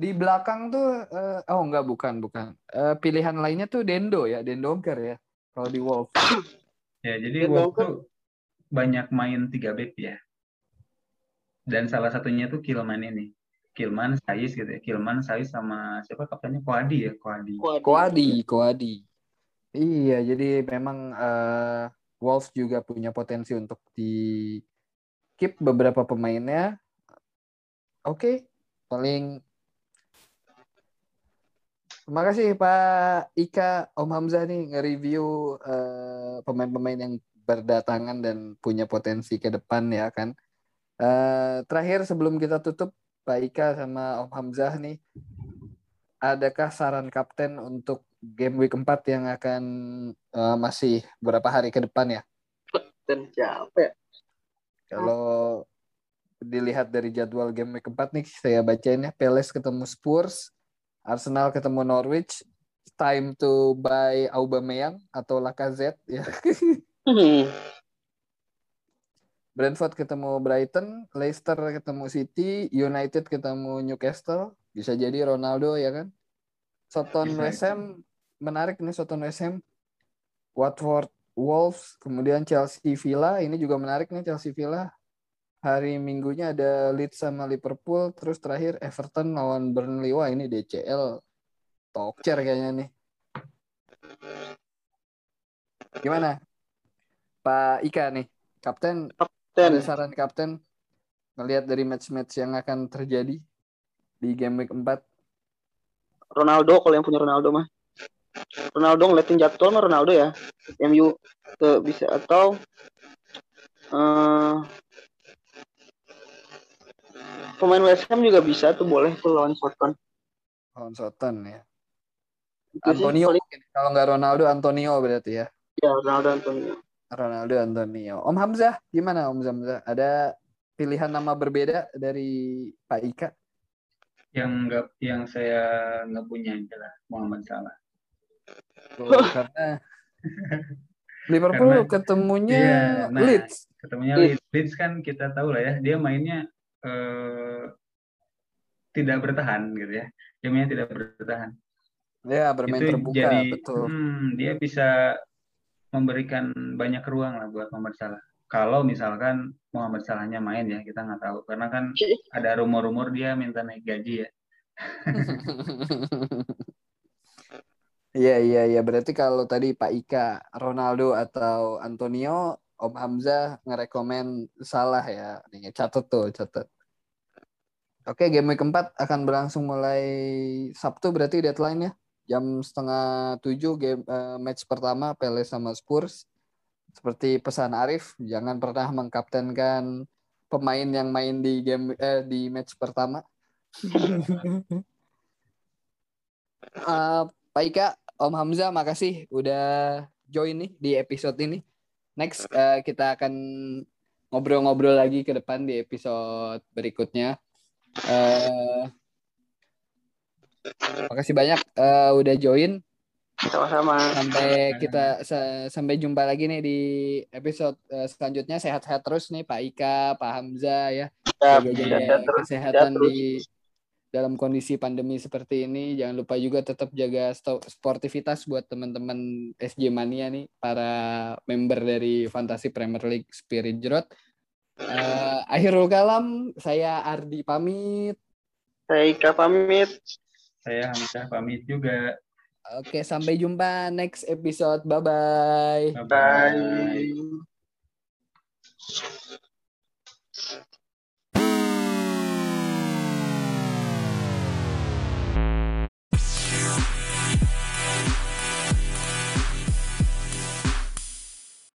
di belakang tuh eh, oh enggak bukan bukan. Eh, pilihan lainnya tuh Dendo ya, Dendonker ya. Kalau di Wolves. Ya, jadi tuh banyak main tiga back ya. Dan salah satunya tuh Kilman ini. Kilman, Sais gitu ya. Kilman, Sais sama siapa kaptennya? Koadi ya, Koadi. Koadi, Koadi. Iya, jadi memang eh, Wolves juga punya potensi untuk di keep beberapa pemainnya. Oke, paling Terima kasih Pak Ika, Om Hamzah nih nge-review eh, pemain-pemain yang berdatangan dan punya potensi ke depan ya kan. Eh, terakhir sebelum kita tutup Pak Ika sama Om Hamzah nih, adakah saran kapten untuk game week 4 yang akan eh, masih beberapa hari ke depan ya? Dan siapa ya? Kalau dilihat dari jadwal game week 4 nih, saya bacain ya. Palace ketemu Spurs, Arsenal ketemu Norwich, time to buy Aubameyang atau Lacazette ya. Hmm. Brentford ketemu Brighton, Leicester ketemu City, United ketemu Newcastle, bisa jadi Ronaldo ya kan. Soton West Ham menarik nih Soton West Ham. Watford Wolves, kemudian Chelsea Villa, ini juga menarik nih Chelsea Villa. Hari Minggunya ada Leeds sama Liverpool, terus terakhir Everton lawan Burnley. Wah, ini DCL tokcer kayaknya nih. Gimana? Pak Ika nih, kapten Dan ada saran kapten ngelihat dari match-match yang akan terjadi di game week 4. Ronaldo kalau yang punya Ronaldo mah. Ronaldo ngeliatin jadwal mah Ronaldo ya. MU ke bisa atau eh pemain West Ham juga bisa tuh boleh tuh lawan Southampton. Lawan Soton ya. Itu Antonio. Kalau nggak Ronaldo, Antonio berarti ya. ya Ronaldo Antonio. Ronaldo, Antonio. Om Hamzah, gimana Om Hamzah? Ada pilihan nama berbeda dari Pak Ika? Yang nggak yang saya nggak punya adalah Muhammad Salah. Oh, karena Liverpool Karena- ketemunya Iya, nah. Leeds. Ketemunya Leeds. Leeds. Leeds kan kita tahu lah ya, dia mainnya eh, tidak bertahan gitu ya. Dia mainnya tidak bertahan. Ya, bermain itu terbuka, jadi betul. hmm, dia bisa memberikan banyak ruang lah buat Muhammad Salah. Kalau misalkan Muhammad Salahnya main ya kita nggak tahu karena kan ada rumor-rumor dia minta naik gaji ya. Iya iya iya berarti kalau tadi Pak Ika Ronaldo atau Antonio Om Hamzah ngerekomen salah ya. Nih, catat tuh, catat. Oke, game week keempat akan berlangsung mulai Sabtu berarti deadline-nya. Jam setengah tujuh game uh, match pertama Pele sama Spurs. Seperti pesan Arif, jangan pernah mengkaptenkan pemain yang main di game eh, di match pertama. uh, Pak Ika, Om Hamzah, makasih udah join nih di episode ini. Next uh, kita akan ngobrol-ngobrol lagi ke depan di episode berikutnya. Uh, makasih banyak uh, udah join. Sama-sama. Sampai kita sampai jumpa lagi nih di episode uh, selanjutnya. Sehat-sehat terus nih Pak Ika, Pak Hamzah ya. Jaga kesehatan di dalam kondisi pandemi seperti ini. Jangan lupa juga tetap jaga sportivitas buat teman-teman SJ Mania nih, para member dari Fantasi Premier League Spirit Jerot. Uh, akhirul kalam, saya Ardi pamit. Saya Ika pamit. Saya Hamzah pamit juga. Oke, sampai jumpa next episode. Bye-bye. Bye. -bye. Bye.